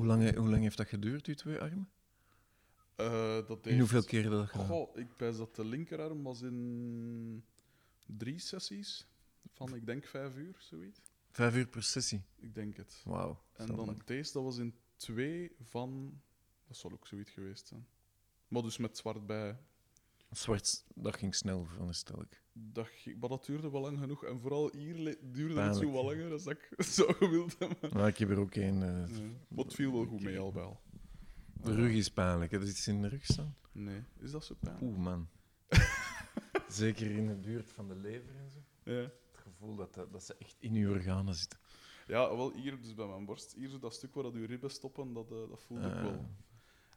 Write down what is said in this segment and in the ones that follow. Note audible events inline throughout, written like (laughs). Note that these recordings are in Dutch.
Hoe lang, hoe lang heeft dat geduurd, die twee armen? Eh, dat In hoeveel keren dat gedaan? Goh, ik pijs dat de linkerarm was in drie sessies van, ik denk, vijf uur, zoiets. Vijf uur per sessie. Ik denk het. Wauw. En dan lang. deze, dat was in twee van... Dat zal ook zoiets geweest zijn. Maar dus met zwart bij. Zwart, dat ging snel, veronderstel ik. Dat, maar dat duurde wel lang genoeg. En vooral hier duurde het zo wat langer dan ik (laughs) zou gewild hebben. Maar ik heb er ook één. eh. Maar het viel wel goed mee, al wel. De rug is pijnlijk. Heb je iets in de rug staan? Nee, is dat zo pijnlijk? Oeh, man. (laughs) Zeker in de buurt van de lever en zo. Ja. Het gevoel dat, dat, dat ze echt in je organen zitten. ja, wel hier, dus bij mijn borst. Hier zo dat stuk waar dat je ribben stoppen, dat, eh, dat voelde ik Ah. wel.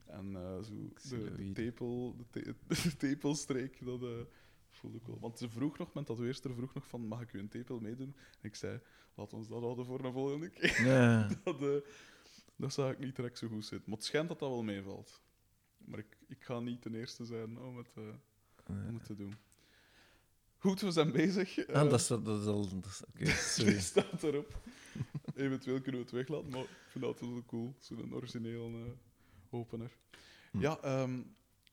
En eh, zo de, tepel, de, te- (laughs) tepelstreek, dat eh, voelde ik wel. Want ze vroeg nog, mijn tatoeëerster vroeg nog van, mag ik u een tepel meedoen? En ik zei, laat ons dat houden voor een volgende keer. Ja. (laughs) dat, eh, dat zag ik niet direct zo goed zitten. Maar het schijnt dat dat wel meevalt. Maar ik, ik ga niet de eerste zijn om het, om het te doen. Goed, we zijn bezig. Ah, dat is, dat is al... dat (laughs) sorry. staat erop. Eventueel kunnen we het weglaten, maar ik vind dat wel cool. Zo'n origineel opener. Hm. Ja, ehm,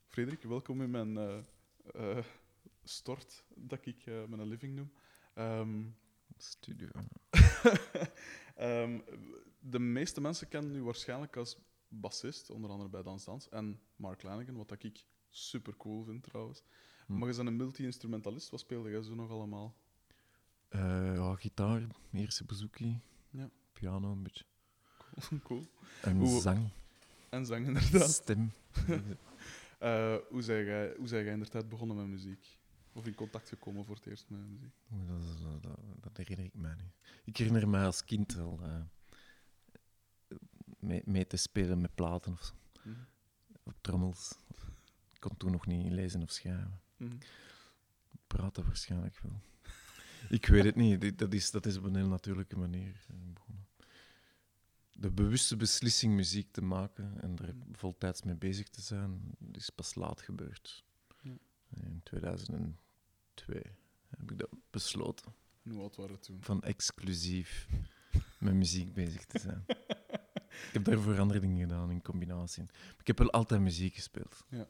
Frederik, welkom in mijn eh, eh, stort, dat ik eh, mijn living noem. Ehm, Studio. (laughs) ehm, de meeste mensen kennen u waarschijnlijk als bassist, onder andere bij Dans Dans, en Mark Lanigan, wat dat ik super cool vind trouwens. Hm. Maar je bent een multi-instrumentalist, wat speelde jij zo nog allemaal? Ja, gitaar, eerste bouzouki. Ja. Piano een beetje. cool. En Hoe- zang. En zang inderdaad. Stem. (laughs) Eh, hoe zijn jij, hoe zijn jij inderdaad begonnen met muziek? Of in contact gekomen voor het eerst met muziek? Dat, dat, dat, dat herinner ik mij niet. Ik herinner mij als kind al eh, mee, mee te spelen met platen of zo, Mhm. op trommels. Ik kon toen nog niet lezen of schrijven. Mhm. Praten waarschijnlijk wel. Ik weet het niet. Dat is, dat is op een heel natuurlijke manier eh, begonnen. De bewuste beslissing muziek te maken en er voltijds mee bezig te zijn, is pas laat gebeurd. Ja. In 2002 heb ik dat besloten. En Hoe oud waren we toen? Van exclusief met muziek bezig te zijn. (laughs) ik heb daarvoor andere dingen gedaan in combinatie. Ik heb wel altijd muziek gespeeld. Ja.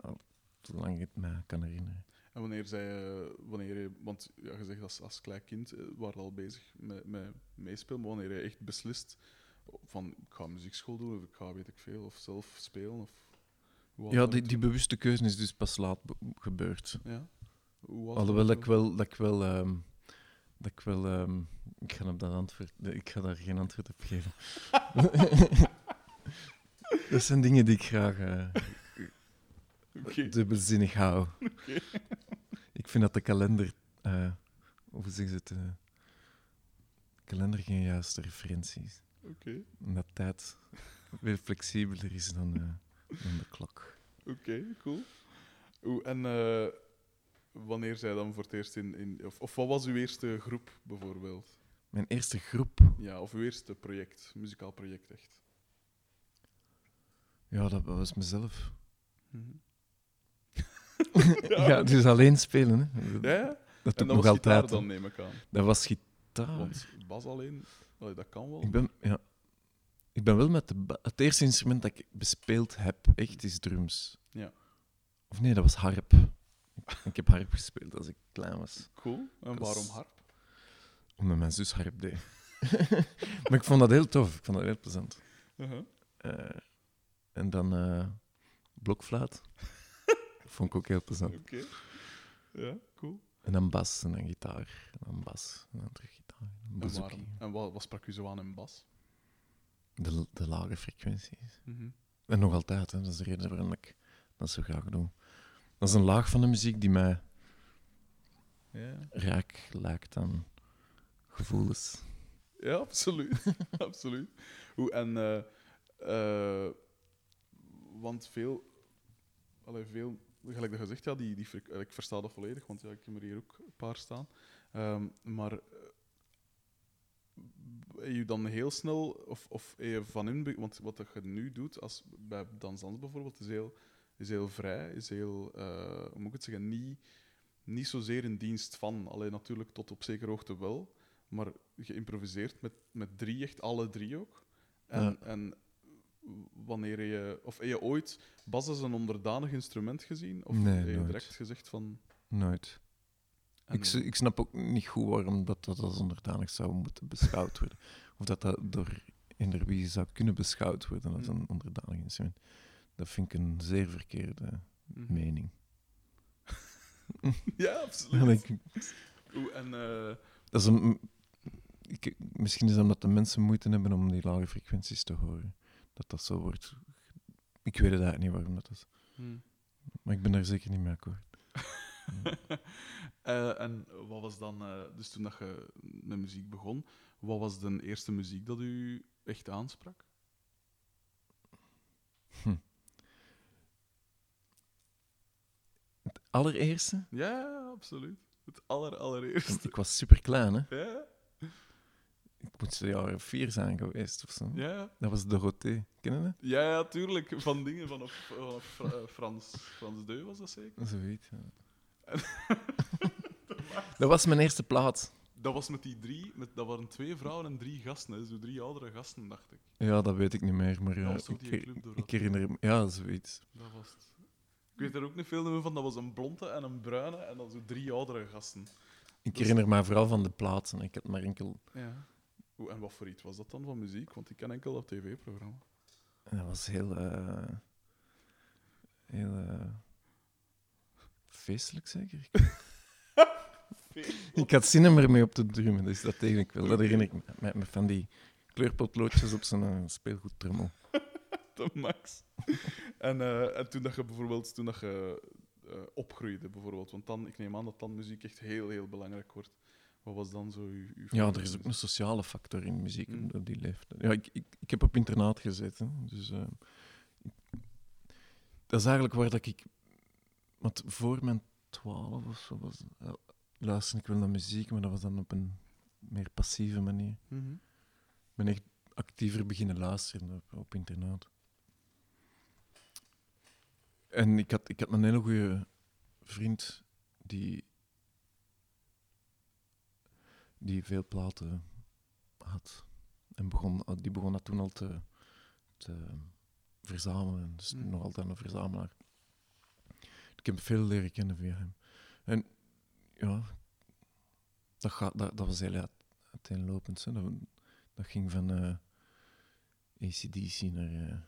Al zolang ik het mij kan herinneren. En wanneer zei je, wanneer je want ja, je zegt als, als klein kind eh, waren we al bezig met, met meespelen, maar wanneer je echt beslist van ik ga muziekschool doen of ik ga weet ik veel, of zelf spelen? Of, Ja, die, die bewuste keuze is dus pas laat be- gebeurd. Ja? Alhoewel dat ik we wel... Dat ik wel, ehm, dat ik, wel ehm, ik, ga op dat antwoord, ik ga daar geen antwoord op geven. (laughs) dat zijn dingen die ik graag? Oké. dubbelzinnig hou. Ik vind dat de kalender... eh, hoe zeggen ze het? eh, kalender geen juiste referentie is. Oké, Omdat tijd veel flexibeler is dan, eh, dan de klok. oké, cool. Hoe, en eh, wanneer zij dan voor het eerst in, in of, of wat was uw eerste groep bijvoorbeeld? Mijn eerste groep... Ja, of uw eerste project, muzikaal project echt? Ja, dat was mezelf. Mhm. (laughs) Ja, dus alleen spelen. Hè. Ja, ja? Dat doe dat ik nog was gitaar altijd. dan, neem ik aan. Dat was gitaar. Want bas alleen, allee, dat kan wel. Ik ben, ja, ik ben wel met de... Het eerste instrument dat ik bespeeld heb, echt, is drums. Ja. Of nee, dat was harp. Ik, heb harp gespeeld als ik klein was. Cool. En waarom harp? Omdat mijn zus harp deed. (laughs) maar ik vond dat heel tof. Ik vond dat heel plezant. Uh-huh. Eh, en dan eh blokfluit. (laughs) vond ik ook heel plezant. Oké. Ja, cool. En dan bas, en dan gitaar. En dan bas, en dan terug En wat, wat sprak u zo aan in bas? De, de lage frequenties. Mhm. En nog altijd, hè. dat is de reden waarom ik dat zo graag doe. Dat is een laag van de muziek die mij Ja. rijk lijkt aan gevoelens. Ja, absoluut. (laughs) absoluut. Hoe, en, eh, eh, want veel, allee, veel, gelijk dat gezegd, ja, die, die, ik versta dat volledig, want ja, ik heb er hier ook een paar staan. Ehm, maar eh, je dan heel snel, of, of heb je van in, want wat je nu doet, als, bij Dansans bijvoorbeeld, is heel, is heel vrij, is heel, eh, hoe moet ik het zeggen, niet, niet zozeer in dienst van, alleen natuurlijk tot op zekere hoogte wel, maar geïmproviseerd met, met drie, echt alle drie ook. En, Ja. en wanneer je... Of heb je ooit bas als een onderdanig instrument gezien? Of Nee, heb je nooit. direct gezegd van... Nooit. Ik, ik snap ook niet goed waarom dat, dat als onderdanig zou moeten beschouwd worden. (laughs) Of dat dat door eender wie zou kunnen beschouwd worden als Mm. een onderdanig instrument. Dat vind ik een zeer verkeerde Mhm. mening. (laughs) Ja, absoluut. En ik- Oeh, en... eh, dat is een, ik, misschien is dat omdat de mensen moeite hebben om die lage frequenties te horen. Dat dat zo wordt. Ik weet het eigenlijk niet waarom dat is. hm. Maar ik ben daar zeker niet mee akkoord. (laughs) Eh, en wat was dan... eh, dus toen dat je met muziek begon, wat was de eerste muziek dat u echt aansprak? Het allereerste, Ja, absoluut. Het aller, allereerste. ik was super klein, hè. Ja, Ik moet jaar of vier zijn geweest of zo. ja. Dat was Dorothee. Ken je dat? Ja, ja, tuurlijk. Van dingen vanaf, vanaf eh, Frans, Frans Deu was dat zeker? Zoiets, ja. (laughs) dat was mijn eerste plaat. Dat was met die drie, met, dat waren twee vrouwen en drie gasten. Hè. Zo drie oudere gasten, dacht ik. Ja, dat weet ik niet meer, maar ja, ik, ik herinner me... Ja, zoiets. Dat was het. Ik weet er ook niet veel meer van. Dat was een blonde en een bruine en dan zo drie oudere gasten. Ik is- herinner me vooral van de plaatsen. Ik had maar enkel... Ja. En wat voor iets was dat dan van muziek? Want ik ken enkel dat tv-programma. Dat was heel... eh, heel... eh, feestelijk, zeker? (laughs) ik had zin om ermee op te drummen, dus dat deed ik wel. Dat herinner ik me. Met, met van die kleurpotloodjes op zijn uh, speelgoedtrommel. (laughs) De max. en, eh, en toen dat je bijvoorbeeld toen dat je, eh, opgroeide, bijvoorbeeld. Want dan, ik neem aan dat dan muziek echt heel, heel belangrijk wordt. Wat was dan zo uw, uw Ja, er is ook een sociale factor in muziek Mm. op die leeftijd. Ja, ik, ik, ik heb op internaat gezeten, dus eh, dat is eigenlijk waar dat ik... Want voor mijn twaalf of zo was, luisterde ik wel naar muziek, maar dat was dan op een meer passieve manier. Mhm. Ik ben echt actiever beginnen luisteren op, op internaat. En ik had, ik had een hele goede vriend die, die veel platen had. En begon, die begon dat toen al te, te verzamelen. Dus Mm. nog altijd een verzamelaar. Ik heb veel leren kennen via hem. En ja, dat, gaat, dat, dat was heel uit- uiteenlopend. Hè. Dat, dat ging van eh ACDC naar eh,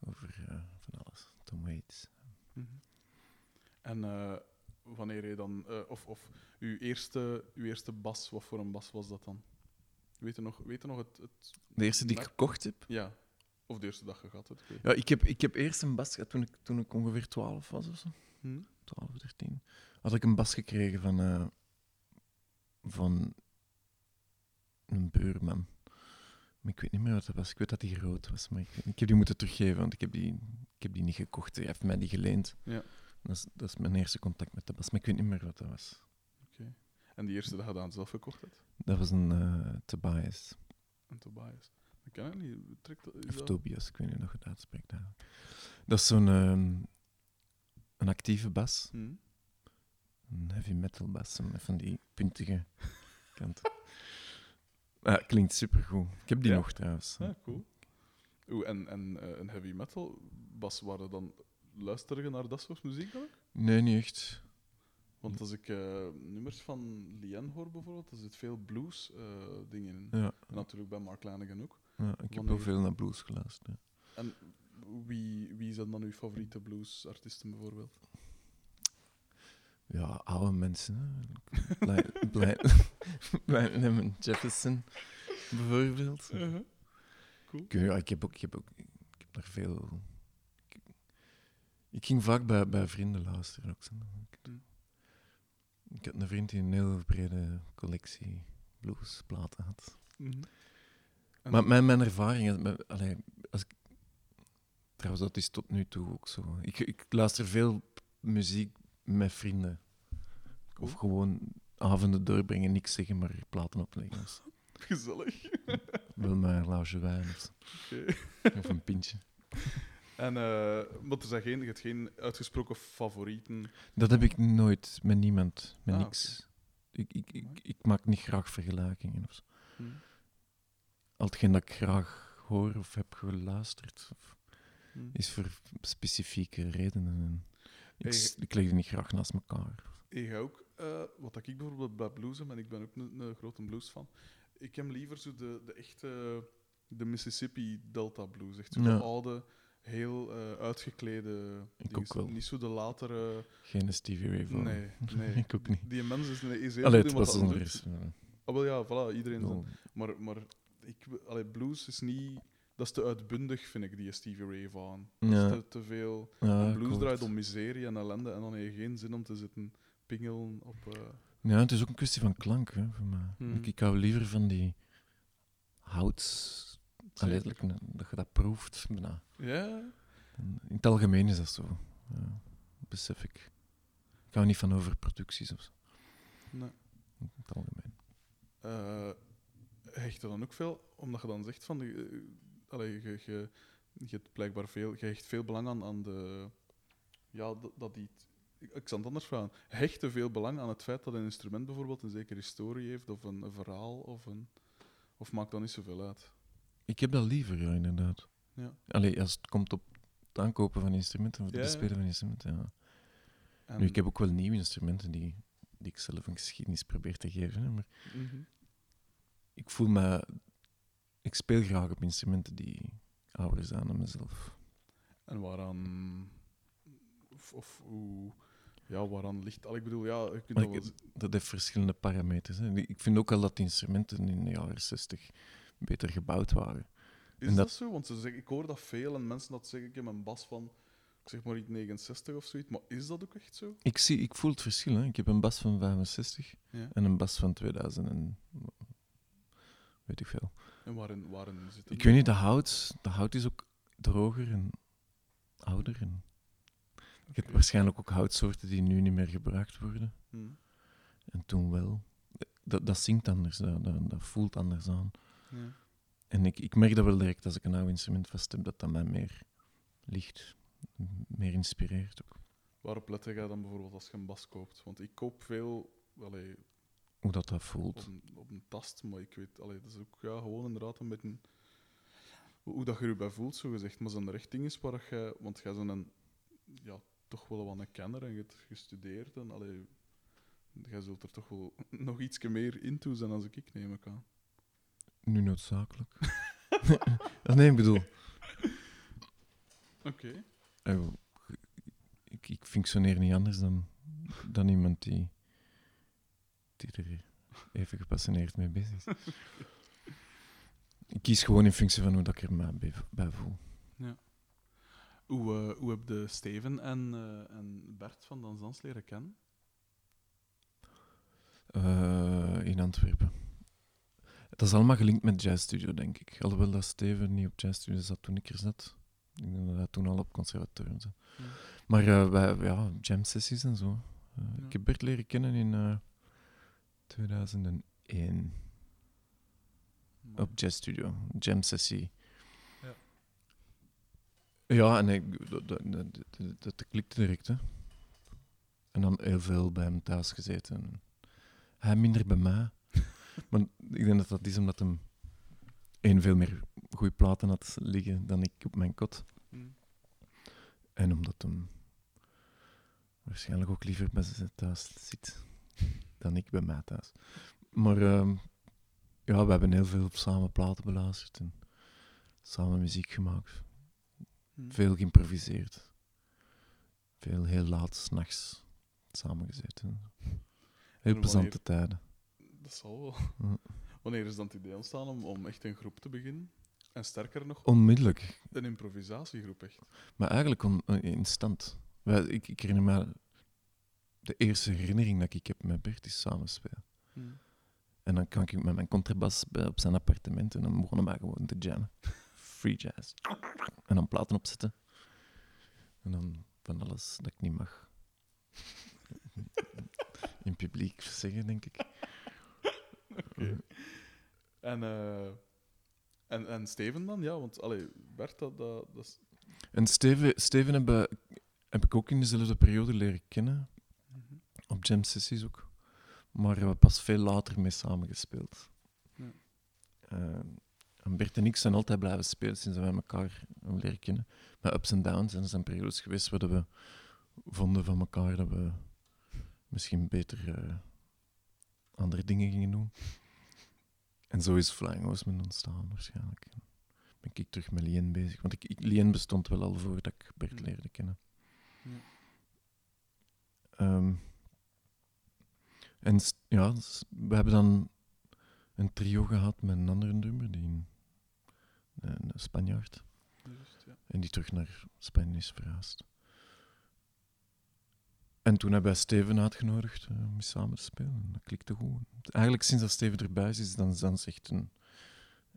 over eh, van alles. Tom Waits. Mhm. En wanneer je dan, of, of uw, eerste, uw eerste bas, wat voor een bas was dat dan? Weet je nog, weet je nog het, het. De eerste die ik gekocht heb. Ja, of de eerste dag gehad ik Ja, ik heb, ik heb eerst een bas gehad toen ik, toen ik ongeveer 12 was of zo. niet. Hm? 12, 13. Had ik een bas gekregen van, eh, van een buurman. Maar ik weet niet meer wat dat was. Ik weet dat die groot was, maar ik, ik heb die moeten teruggeven, want ik heb die, ik heb die niet gekocht. Hij heeft mij die geleend. Ja. Dat is, dat is mijn eerste contact met de bas, maar ik weet niet meer wat dat was. En die eerste dag je dan zelf gekocht hebt? Dat was een eh Tobias, En Tobias. Ik het niet. Trekt, dat- of dat- Tobias, ik weet niet of je het uitspreekt eigenlijk. Dat is zo'n ehm, een actieve bas, Hm? een heavy metal bas, van die puntige (laughs) kant. Ja, klinkt supergoed. Ik heb die Ja? nog trouwens. Ja, cool. Oeh, en en eh, een heavy metal bas, waren dan luister je naar dat soort muziek dan ook? Nee, niet echt. Want als ik eh, nummers van Lien hoor bijvoorbeeld, er zit veel blues eh, dingen in. Ja, En natuurlijk bij Mark Lanigan ook. Ja ik heb Wanneer- veel naar blues geluisterd. ja. En wie, wie zijn dan uw favoriete bluesartiesten bijvoorbeeld? Ja, oude mensen. (laughs) Lemon Jefferson, bijvoorbeeld. Ik, ja, ik heb ook, ik heb ook ik heb veel. Ik, ik ging vaak bij, bij vrienden luisteren ook. zo. Ik, ik had een vriend die een heel brede collectie bluesplaten had. Mhm. En- Maar mijn, mijn ervaring, is met- allee, als ik, trouwens, dat is tot nu toe ook zo. Ik, ik luister veel muziek met vrienden. Of gewoon avonden doorbrengen, niks zeggen, maar platen opleggen. (laughs) Gezellig. wel maar een glaasje wijn of, een pintje. En, eh maar er zijn geen, je hebt geen uitgesproken favorieten. Dat heb ik nooit met niemand, met Ah, niks. Ik, ik, ik, ik maak niet graag vergelijkingen. Of zo. Hm. Al hetgeen dat ik graag hoor of heb geluisterd, of Hm. is voor specifieke redenen. En ik, Hey. ik leg die niet graag naast elkaar. Ik ook, eh, wat ik bijvoorbeeld bij blues heb, en ik ben ook een, een grote blues fan, ik heb liever zo de, de echte de Mississippi Delta blues. Echt zo Ja. de oude, heel eh, uitgeklede. Ik ook wel. Niet zo de latere. Geen Stevie Ray Vaughan. Nee, (laughs) nee. ik ook niet. Die mens is, is heel Allee, het was ja. Ah, wel ja, voilà, iedereen. zijn- Maar, maar ik, allee, blues is niet. Dat is te uitbundig, vind ik, die Stevie Ray Vaughan. Dat Ja. is te, te veel. ja, En blues draait om miserie en ellende en dan heb je geen zin om te zitten pingelen op. eh, Ja, het is ook een kwestie van klank, hè, voor mij. Hmm. Ik, hou liever van die houts... Allee, like, dat je dat proeft. bijna. Ja, En In het algemeen is dat zo. Ja, besef ik. Ik hou niet van overproducties of zo. nee. In het algemeen. Eh, hecht er dan ook veel, omdat je dan zegt van. Eh, allee, je, je, je hebt blijkbaar veel. Je hecht veel belang aan, aan de. Ja, dat, dat die. Ik, zal het anders vragen. Hecht er veel belang aan het feit dat een instrument bijvoorbeeld een zekere historie heeft, of een, een verhaal, of een. Of maakt dat niet zoveel uit? Ik heb dat liever, ja, inderdaad. Ja. Allee, als het komt op het aankopen van instrumenten, of het Ja, bespelen van instrumenten, ja. En, Nu, ik heb ook wel nieuwe instrumenten die, die ik zelf een geschiedenis probeer te geven, hè, maar Mhm. Ik voel me... Ik speel graag op instrumenten die ouder zijn dan mezelf. En waaraan. Of, of hoe. Ja, waaraan ligt. Al, ik bedoel, ja, je kunt dat wel ik- Dat heeft verschillende parameters. Hè. Ik vind ook al dat instrumenten in de jaren 60 beter gebouwd waren. Is dat, dat- zo? Want ze zeggen, ik hoor dat veel en mensen dat zeggen. Ik heb een bas van, ik zeg maar iets 69 of zoiets. Maar is dat ook echt zo? Ik, zie, ik voel het verschil. Hè. Ik heb een bas van 65 Ja. en een bas van 2000 en... Weet ik veel. En waarin, waarin zit het? Ik weet niet, de hout, de hout is ook droger en ouder. En je hebt waarschijnlijk ook houtsoorten die nu niet meer gebruikt worden. Hm. En toen wel. Dat, dat zingt anders, dat, dat, dat voelt anders aan. Ja. En ik, ik merk dat wel direct als ik een oud instrument vast heb, dat dat mij meer ligt. Meer inspireert ook. Waarop let jij dan bijvoorbeeld als je een bas koopt? Want ik koop veel allee, Hoe dat dat op, voelt. een, op een tast, maar ik weet, allee, dat is ook ja, gewoon inderdaad een beetje hoe, hoe dat je erbij voelt, zo gezegd. Maar zijn er echt dingen waar je, want jij bent een, ja, toch wel wat een kenner en je hebt gestudeerd en allee, jij zult er toch wel (laughs) nog iets meer in toe zijn als ik, ik neem ik aan. Nu noodzakelijk. (laughs) Nee, ik bedoel... Oké. ik, ik functioneer niet anders dan, dan iemand die, die er even gepassioneerd mee bezig is. ik kies gewoon in functie van hoe dat ik er mij bij, voel. Hoe, eh, hoe heb je Steven en, eh, en Bert van Dansans leren kennen? Eh, in Antwerpen. Dat is allemaal gelinkt met Jazz Studio, denk ik. Alhoewel dat Steven niet op Jazz Studio zat toen ik er zat. Ik denk dat hij toen al op conservatorium zat. Ja. Maar wij, ja, jam sessies en zo. Ja. Ik heb Bert leren kennen in eh 2001 op Jazz Studio. Jam sessie. Ja. Ja, en ik, dat, dat, dat, klikte direct, hè. En dan heel veel bij hem thuis gezeten. Hij minder bij mij. (laughs) maar ik denk dat dat is omdat hem één veel meer goede platen had liggen dan ik op mijn kot. Hm. En omdat hem waarschijnlijk ook liever bij ze thuis zit dan ik bij mij thuis. Maar ehm, ja, we hebben heel veel samen platen beluisterd en samen muziek gemaakt. Hm. Veel geïmproviseerd. Veel heel laat, s'nachts samengezeten. Heel plezante tijden. Dat zal wel. Ja. Wanneer is dan het idee ontstaan om, om echt een groep te beginnen? En sterker nog, Onmiddellijk. een improvisatiegroep echt. Maar eigenlijk on, eh, instant. Wij, ik, ik herinner me... De eerste herinnering dat ik heb met Bert is samenspelen. Hm. En dan kan ik met mijn contrabas op zijn appartement en dan begonnen wij gewoon te jammen. Free jazz. En dan platen opzetten. En dan van alles dat ik niet mag. (laughs) In publiek zeggen, denk ik. Oké. En, eh, en, en Steven dan? Ja, want allee, Bert, dat, dat, dat is... En Steven, Steven heb, heb ik ook in dezelfde periode leren kennen. Op jam sessies ook. Maar we hebben pas veel later mee samengespeeld. Ja. En Bert en ik zijn altijd blijven spelen sinds wij elkaar leren kennen. Met ups en downs. En er zijn periodes geweest waar we vonden van elkaar dat we misschien beter eh, andere dingen gingen doen. En zo is Flying Horseman ontstaan waarschijnlijk. En ben ik terug met Lien bezig. Want ik, ik, Lien bestond wel al voordat ik Bert Ja. leerde kennen. Ja. Ehm, en ja, we hebben dan een trio gehad met een andere drummer, die een, Spanjaard, ja. en die terug naar Spanje is verhuisd. En toen hebben wij Steven uitgenodigd eh, om samen te spelen. En dat klikte goed. Eigenlijk sinds dat Steven erbij is, is dan Zans echt een,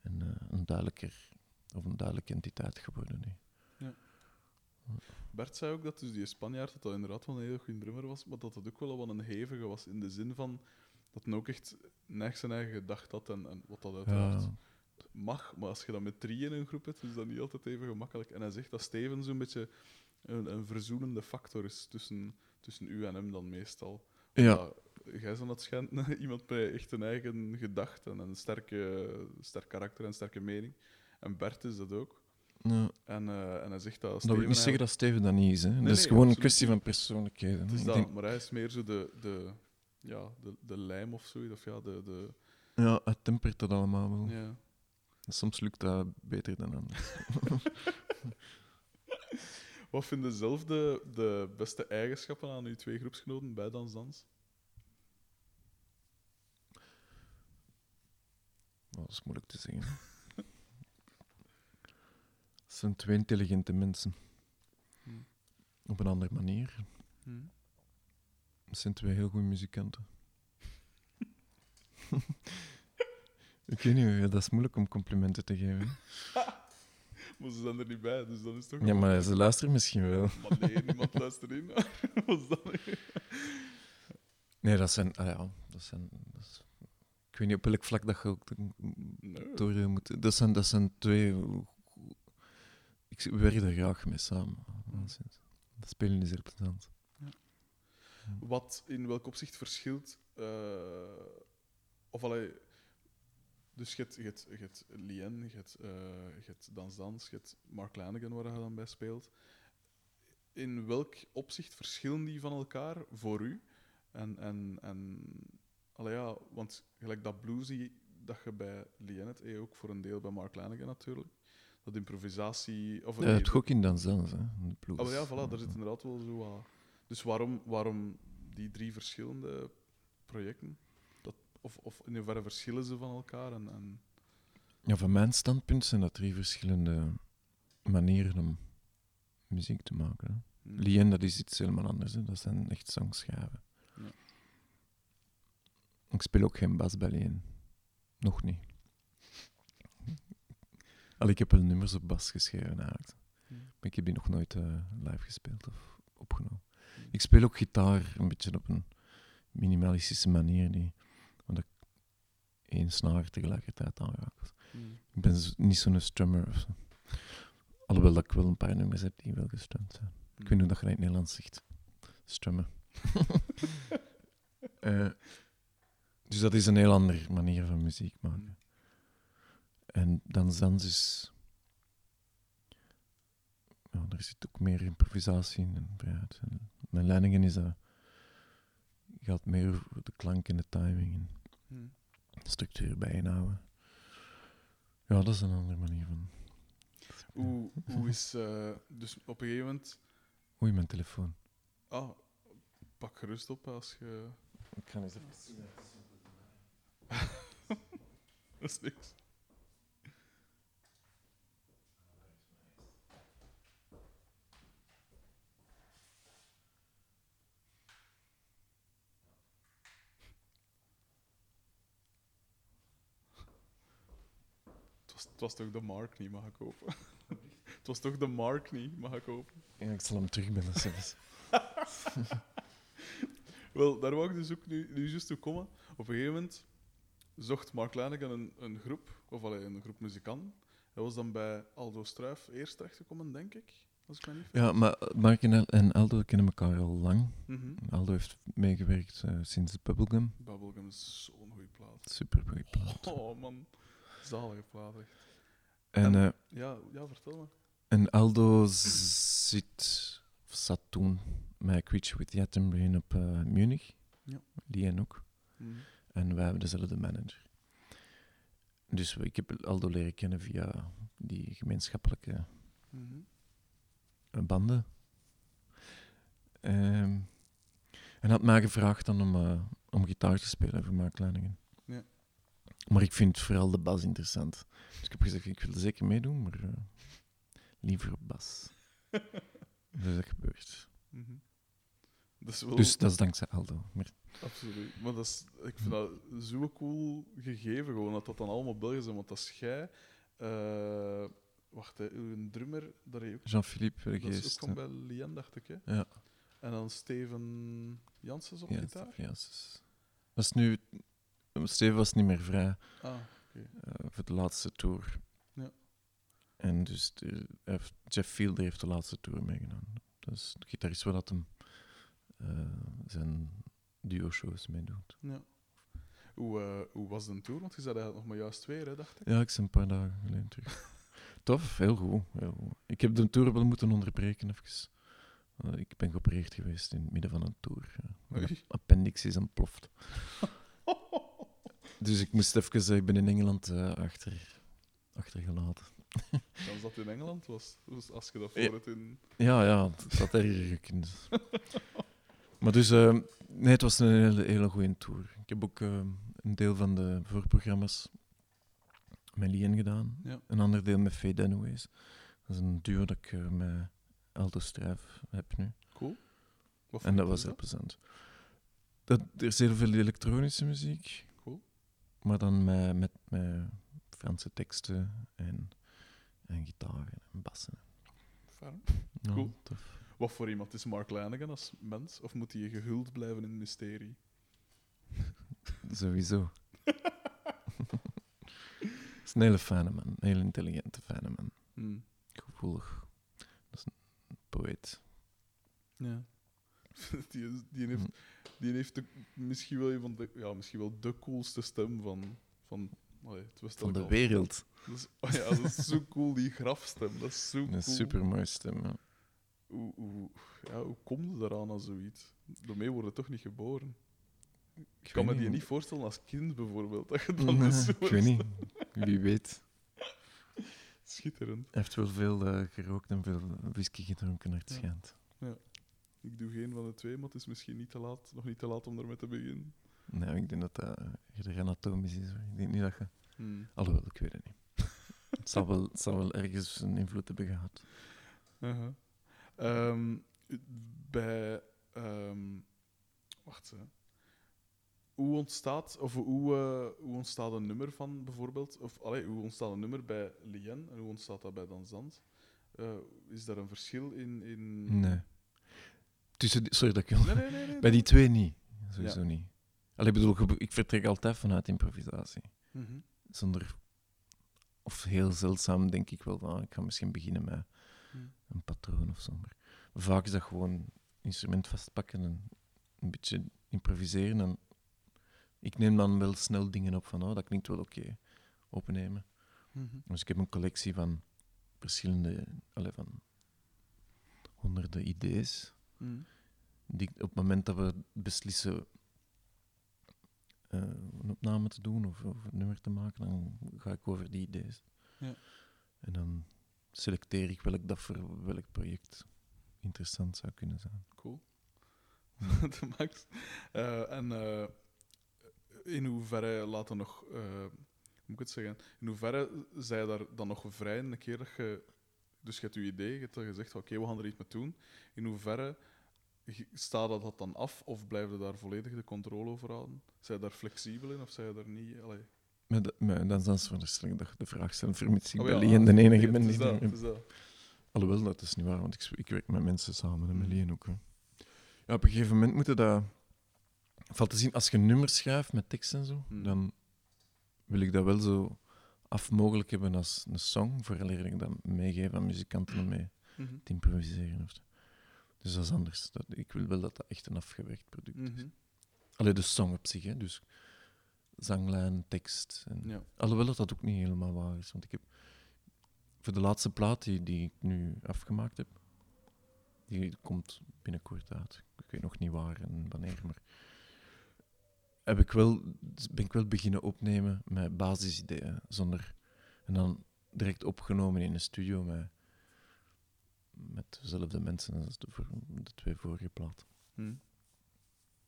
een, eh, een duidelijker of een duidelijke entiteit geworden. nu. Bert zei ook dat dus die Spanjaard dat dat inderdaad wel een hele goede drummer was, maar dat dat ook wel wat een hevige was in de zin van dat hij ook echt neig zijn eigen gedacht had en, en wat dat uiteraard Ja, mag, maar als je dat met drie in een groep hebt, is dat niet altijd even gemakkelijk. En hij zegt dat Steven zo'n beetje een, een verzoenende factor is tussen, tussen u en hem dan meestal. ja. Jij bent dat schijnt iemand met echt een eigen gedachte en een sterke, sterk karakter en sterke mening. En Bert is dat ook. Ja. En, eh, en hij zegt dat Dat Steven wil niet zeggen dat Steven dat niet is. Hè. dat nee, is gewoon een kwestie van persoonlijkheden. Het is dat, denk- maar hij is meer zo de, de, ja, de, de lijm of zoiets. Of ja, de, de, ja, het tempert dat allemaal wel. ja. Soms lukt dat beter dan anders. (laughs) Wat vinden zelf de, de beste eigenschappen aan uw twee groepsgenoten bij Dans Dans? Dat is moeilijk te zeggen. Het zijn twee intelligente mensen. Hmm. Op een andere manier. Hm? Het zijn twee heel goede muzikanten. (laughs) Ik weet niet, ja, dat is moeilijk om complimenten te geven. (laughs) Maar ze zijn er niet bij, dus dan is toch... Ja, maar ze luisteren misschien wel. (laughs) Maar nee, niemand luistert in. Wat dat? Nee, dat zijn... Ah ja, dat zijn... Dat is, ik weet niet op welk vlak dat je ook door eh, moet... Dat zijn, dat zijn twee... Ik we werk er graag mee samen. Dat spelen is heel plezant. Wat in welk opzicht verschilt... eh, of allee... Dus je hebt, je hebt, je hebt Lien, je hebt, eh, je hebt Dans Dans, je hebt Mark Lanigan waar je dan bij speelt. In welk opzicht verschillen die van elkaar voor u? En, en, en allee, ja, want gelijk dat bluesy dat je bij Lien hebt, eh, ook voor een deel bij Mark Lanigan natuurlijk. Dat improvisatie... Of Ja, nee, het ook in Danzans, hè. in De blues. Oh ja, voilà, daar zit inderdaad wel zo wat. Dus waarom, waarom die drie verschillende projecten? Dat, of, of in hoeverre verschillen ze van elkaar? En, en... Ja, van mijn standpunt zijn dat drie verschillende manieren om muziek te maken. Hè. hm. Lien, dat is iets helemaal anders. Hè. Dat zijn echt songschijven. Ja. Ik speel ook geen bas bij Lien. Nog niet. Al, ik heb wel nummers op bas geschreven eigenlijk. Hm. Maar ik heb die nog nooit eh, live gespeeld of opgenomen. Ik speel ook gitaar een beetje op een minimalistische manier, die, want ik één snaar tegelijkertijd aanraak. Hm. Ik ben niet zo'n strummer of zo. Alhoewel dat ik wel een paar nummers heb die wel gestemd zijn. Ik weet niet hoe dat je in het Nederlands zegt. Strummen. (laughs) Eh, dus dat is een heel andere manier van muziek maken. En dan Zans is... Ja, er zit ook meer improvisatie in en vrijheid. En mijn leidingen is dat... gaat meer over de klank en de timing en Hm. de structuur bijhouden. Ja, dat is een andere manier van... Hoe, hoe is. eh, dus op een gegeven moment. Oei, mijn telefoon. Ah, pak gerust op als je. Ik ga eens even... (laughs) Dat is niks. Het was, toch de Mark niet, mag ik kopen? (laughs) Het was toch de Mark niet, mag ik kopen? Ja, ik zal hem terugbellen zelfs. (laughs) Wel, daar wou ik dus ook nu, nu juist toe komen. Op een gegeven moment zocht Mark Leineken een, een groep, of allee, een groep muzikanten. Hij was dan bij Aldo Struif eerst terechtgekomen, denk ik. Als ik me niet Ja, maar Mark en, Al- en Aldo kennen elkaar al lang. Mhm. Aldo heeft meegewerkt eh, sinds Bubblegum. Bubblegum is zo'n goede plaat. Super goede plaat. Oh man, zalige plaat. echt. En, En- eh, Ja, ja, vertel me. en Aldo zit, of zat toen met Creature with the Atom Brain op eh, Munich. Ja. Die en ook. Mhm. En wij hebben dezelfde manager. Dus ik heb Aldo leren kennen via die gemeenschappelijke Mhm. banden. Ehm, en had mij gevraagd dan om, eh, om gitaar te spelen voor Mark Leiningen. Maar ik vind vooral de bas interessant. Dus ik heb gezegd, ik wil zeker meedoen, maar eh, liever bas. (laughs) dus dat gebeurt. Mhm. Dat is wel Dus dat is dankzij Aldo. Maar absoluut. Maar dat is, ik vind dat zo cool gegeven, gewoon dat dat dan allemaal Belgen zijn. Want als jij. eh, wacht, hè, een drummer, daar heb je ook. Jean-Philippe Dat is ook van bij Lien, dacht ik. Hè? Ja, En dan Steven Janssens op ja, gitaar. ja, s- dat is nu... Steven was niet meer vrij. Ah, eh, voor de laatste tour. Ja. En dus de, hij heeft- Jeff Fielder heeft de laatste tour meegedaan. Dus de gitarist waar dat hem eh, zijn duo-shows meedoet. ja. Hoe, eh, hoe was de tour? Want je zei eigenlijk nog maar juist weer, hè, dacht ik. Ja, ik ben een paar dagen geleden terug. (laughs) Tof, heel goed, heel goed. Ik heb de tour wel moeten onderbreken even. Ik ben geopereerd geweest in het midden van een tour. Ja. Mijn appendix is ontploft. (laughs) Dus ik moest even... eh, ik ben in Engeland eh, achter, achtergelaten. Als dat in Engeland was. Dus als je dat voor het in. Ja, ja, het had erger gekund. (laughs) maar dus, eh, nee, het was een hele, hele goede tour. Ik heb ook een deel van de voorprogramma's met Lien gedaan. Ja. Een ander deel met Faye Dunaway's. Dat is een duo dat ik eh, met Alto Strijf heb nu. Cool. En dat was heel plezant. Dat, er is heel veel elektronische muziek. Maar dan met, met, met Franse teksten en, en gitaren en bassen. Fijn. Ja, Cool. tof. Wat voor iemand is Mark Lanigan als mens? Of moet hij gehuld blijven in het mysterie? (laughs) Sowieso. (laughs) Het is een hele fijne man. Een hele intelligente, fijne man. Hm. Gevoelig. Dat is een poëet. Ja. (laughs) die, is- die heeft, die heeft de- misschien wel een van de, ja, misschien wel de coolste stem van, van, allee, het was Van de al- wereld. Dat is, oh ja, dat is zo cool, die grafstem. Dat is zo Een cool. super mooie stem. Ja. Hoe, hoe, ja, hoe kom je eraan aan zoiets? Daarmee worden toch niet geboren? Ik kan me die niet. niet voorstellen als kind bijvoorbeeld. Dat je dan Nee, dus zo ik weet niet. Wie weet. Schitterend. Hij heeft wel veel eh, gerookt en veel whisky gedronken naar het Ja. schijnt. Ik doe geen van de twee, maar het is misschien niet te laat, nog niet te laat om ermee te beginnen. Nee, ik denk dat dat uh, anatomisch is. hoor. Ik denk niet dat je... Hmm. Alhoewel, ik weet het niet. (laughs) het, zal wel, het zal wel ergens een invloed hebben gehad. Ehm, bij. ehm, wacht hè. Hoe ontstaat, of hoe, eh, hoe ontstaat een nummer van bijvoorbeeld? Of allee, hoe ontstaat een nummer bij Lien en hoe ontstaat dat bij Danzant? Eh is daar een verschil in? in... Nee. Tussen die- sorry dat ik... Nee, nee, nee. nee, Bij die twee niet. Sowieso Ja. niet. Allee, ik bedoel, ik vertrek altijd vanuit improvisatie. Mhm. Zonder... Of heel zeldzaam denk ik wel van, ah, ik ga misschien beginnen met Hmm. een patroon of zo. Maar vaak is dat gewoon instrument vastpakken en een beetje improviseren. En ik neem dan wel snel dingen op van, oh, dat klinkt wel oké. Opnemen. Mhm. Dus ik heb een collectie van verschillende, allee, van honderden ideeën. Die, op het moment dat we beslissen eh, een opname te doen of, of een nummer te maken, dan ga ik over die ideeën. Ja. En dan selecteer ik welk dat voor welk project interessant zou kunnen zijn. Cool. (laughs) de max. Eh, en eh, in hoeverre laten nog, hoe moet ik het zeggen? In hoeverre zij je daar dan nog vrij in een keer dat je, dus je hebt je idee, je hebt gezegd, oké, we gaan er iets mee doen. In hoeverre staat dat, dat dan af of blijf je daar volledig de controle over houden? Zijn je daar flexibel in of zijn je daar niet? Allee. Maar, dat- maar dan is veronderstel ik dat je de vraag stelt, vermits ik Oh ja, de enige ben die... dat, is dat. Alhoewel, dat is niet waar, want ik, ik werk met mensen samen en met. Lien ook. Hè. Ja, op een gegeven moment moet je dat... Valt te zien, als je nummers schrijft met tekst en zo, Mm. dan wil ik dat wel zo af mogelijk hebben als een song, voor ik dat meegeef aan muzikanten om mee Mhm. te improviseren. Of zo. Dus dat is anders. Dat, ik wil wel dat dat echt een afgewerkt product is. Mhm. Alleen de song op zich, hè. dus zanglijn, tekst. En... Ja. Alhoewel dat dat ook niet helemaal waar is, want ik heb voor de laatste plaat die, die ik nu afgemaakt heb, die komt binnenkort uit. Ik weet nog niet waar en wanneer, maar heb ik wel, ben ik wel beginnen opnemen met basisideeën, zonder, en dan direct opgenomen in een studio met, met dezelfde mensen als de, de twee vorige platen. Hm.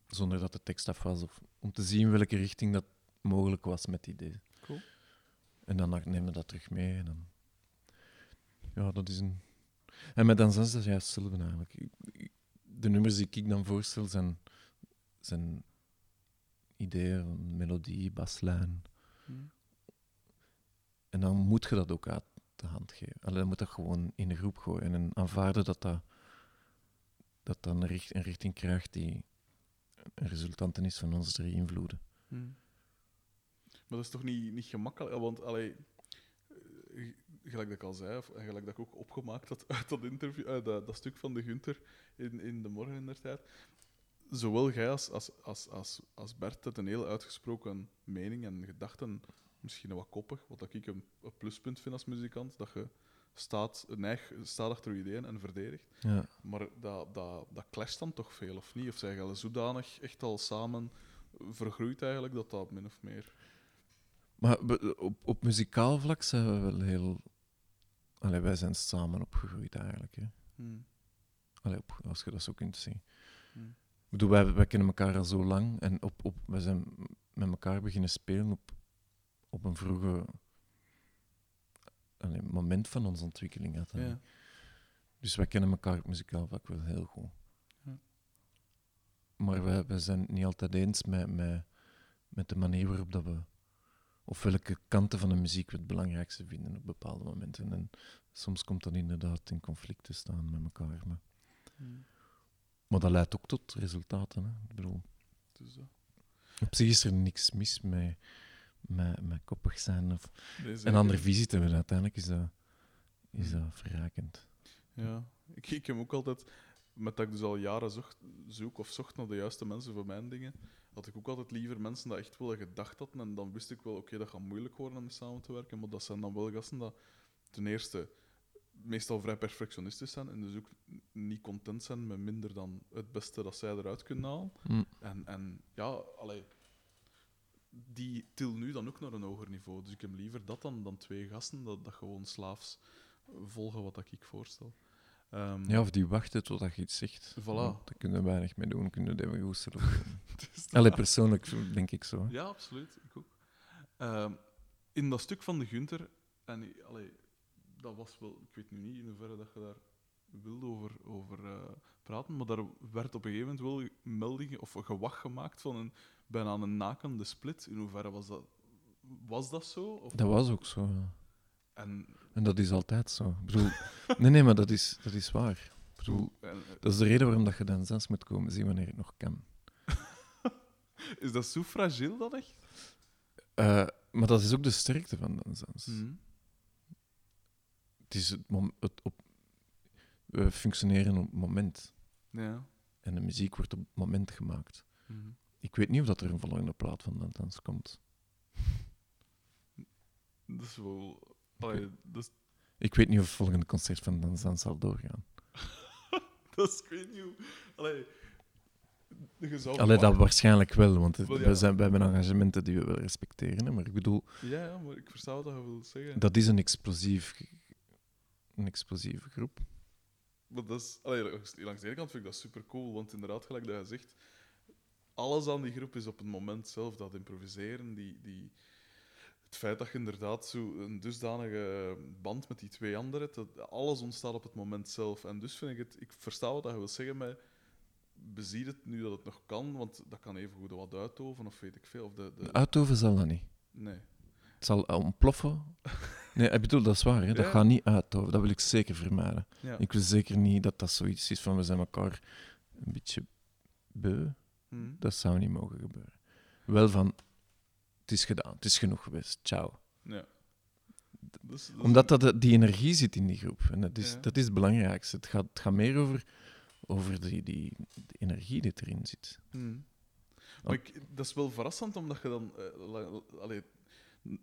Zonder dat de tekst af was, of, om te zien welke richting dat mogelijk was met idee. Cool. En dan nemen we dat terug mee. En dan... Ja, dat is een... En met Danzas is dat juist hetzelfde eigenlijk. De nummers die ik dan voorstel zijn, zijn ideeën, melodie, baslijn. Hm. En dan moet je dat ook uit de hand geven. Alleen dan moet dat gewoon in de groep gooien en aanvaarden dat dat, dat dan een, richt- een richting krijgt die een resultante is van onze drie invloeden. Hm. Maar dat is toch niet, niet gemakkelijk? Want, allee, eh, gelijk dat ik al zei, of, gelijk dat ik ook opgemaakt had (laughs) uit dat interview, uit dat, dat stuk van de Gunther in, in de morgen in der tijd. Zowel jij als, als, als, als, als Bert een heel uitgesproken mening en gedachten, misschien wat koppig, wat ik een, een pluspunt vind als muzikant, dat je staat, een eigen, staat achter je ideeën en verdedigt. Ja. Maar dat, dat, dat clasht dan toch veel, of niet? Of zijn jullie zodanig echt al samen vergroeid eigenlijk, dat dat min of meer... Maar op, op muzikaal vlak zijn we wel heel. Allee, wij zijn samen opgegroeid eigenlijk. Hè. Hmm. Allee, op, als je dat zo kunt zien. Hmm. Ik bedoel, wij, wij kennen elkaar al zo lang en op, op, wij zijn met elkaar beginnen spelen op, op een vroege allee, moment van onze ontwikkeling. Ja. Dus wij kennen elkaar op muzikaal vlak wel heel goed. Ja. Maar wij, wij zijn het niet altijd eens met, met, met de manier waarop dat we. Of welke kanten van de muziek we het belangrijkste vinden op bepaalde momenten. En soms komt dat inderdaad in conflict te staan met elkaar. Maar, Hmm. maar dat leidt ook tot resultaten. Hè. Ik bedoel, Dus op zich is er niks mis met, met, met koppig zijn of een andere visie te hebben. Uiteindelijk is dat, is dat verrijkend. Ja, ik, ik heb ook altijd, met dat ik dus al jaren zocht, zoek of zocht naar de juiste mensen voor mijn dingen, had ik ook altijd liever mensen dat echt wel gedacht hadden. En dan wist ik wel, oké, dat gaat moeilijk worden om samen te werken. Maar dat zijn dan wel gasten dat ten eerste meestal vrij perfectionistisch zijn en dus ook niet content zijn met minder dan het beste dat zij eruit kunnen halen. Mm. En, en ja, allee, die til nu dan ook naar een hoger niveau. Dus ik heb liever dat dan, dan twee gasten, dat, dat gewoon slaafs volgen wat dat ik voorstel. Ehm, Ja, of die wachten totdat je iets zegt. Voilà. Ja, Daar kunnen we weinig mee doen. Kunnen we even dus (laughs) Allee, persoonlijk denk ik zo. Ja, absoluut. Ik ook. Ehm, in dat stuk van de Gunther, en allee, dat was wel, ik weet nu niet in hoeverre dat je daar wilde over, over eh, praten, maar daar werd op een gegeven moment wel melding of gewacht gemaakt van een bijna een nakende split. In hoeverre was dat, was dat zo? Of, Dat was ook zo. ja. en, En dat is altijd zo. Ik bedoel, (laughs) nee, nee, maar dat is, dat is waar. Ik bedoel, en- dat is de reden waarom dat je dan zelfs moet komen zien wanneer het nog kan. (laughs) is dat zo fragiel dan echt? Eh, maar dat is ook de sterkte van dansans. Mhm. Het is het op, we functioneren op het moment. Ja. En de muziek wordt op het moment gemaakt. Mhm. Ik weet niet of dat er een volgende plaat van dansans komt. Dat is wel... allee, dat is Ik weet niet of het volgende concert van dansans zal doorgaan. (laughs) Dat is, ik weet niet hoe... Allee, je zou Allee, dat waarschijnlijk wel, want het- Wel, ja. we, zijn, we hebben engagementen die we wel respecteren. hè, Maar ik bedoel, Ja, ja, maar ik versta wat je wil zeggen. dat is een, explosief, een explosieve groep. Maar dat is, allee, langs langs de ene kant vind ik dat super cool, want inderdaad, gelijk dat je zegt, alles aan die groep is op het moment zelf. Dat improviseren, die, die, het feit dat je inderdaad zo een dusdanige band met die twee anderen hebt, dat alles ontstaat op het moment zelf. En dus vind ik het, ik versta wat je wil zeggen met beziet het nu dat het nog kan, want dat kan even goed wat uitoven of weet ik veel. Of de, de, Uitoven zal dat niet. nee. Het zal ontploffen. Nee, ik bedoel, dat is waar. Hè? Dat Ja. gaat niet uitoven. Dat wil ik zeker vermijden. Ja. Ik wil zeker niet dat dat zoiets is van we zijn elkaar een beetje beu. Hm. Dat zou niet mogen gebeuren. Wel van, het is gedaan, het is genoeg geweest, ciao. Ja. Dus, dus- Omdat dat, die energie zit in die groep. En dat is, Ja. dat is het belangrijkste. Het gaat, het gaat meer over, over die, die, energie die erin zit. Hmm. Maar ik, dat is wel verrassend, omdat je dan... la- allee,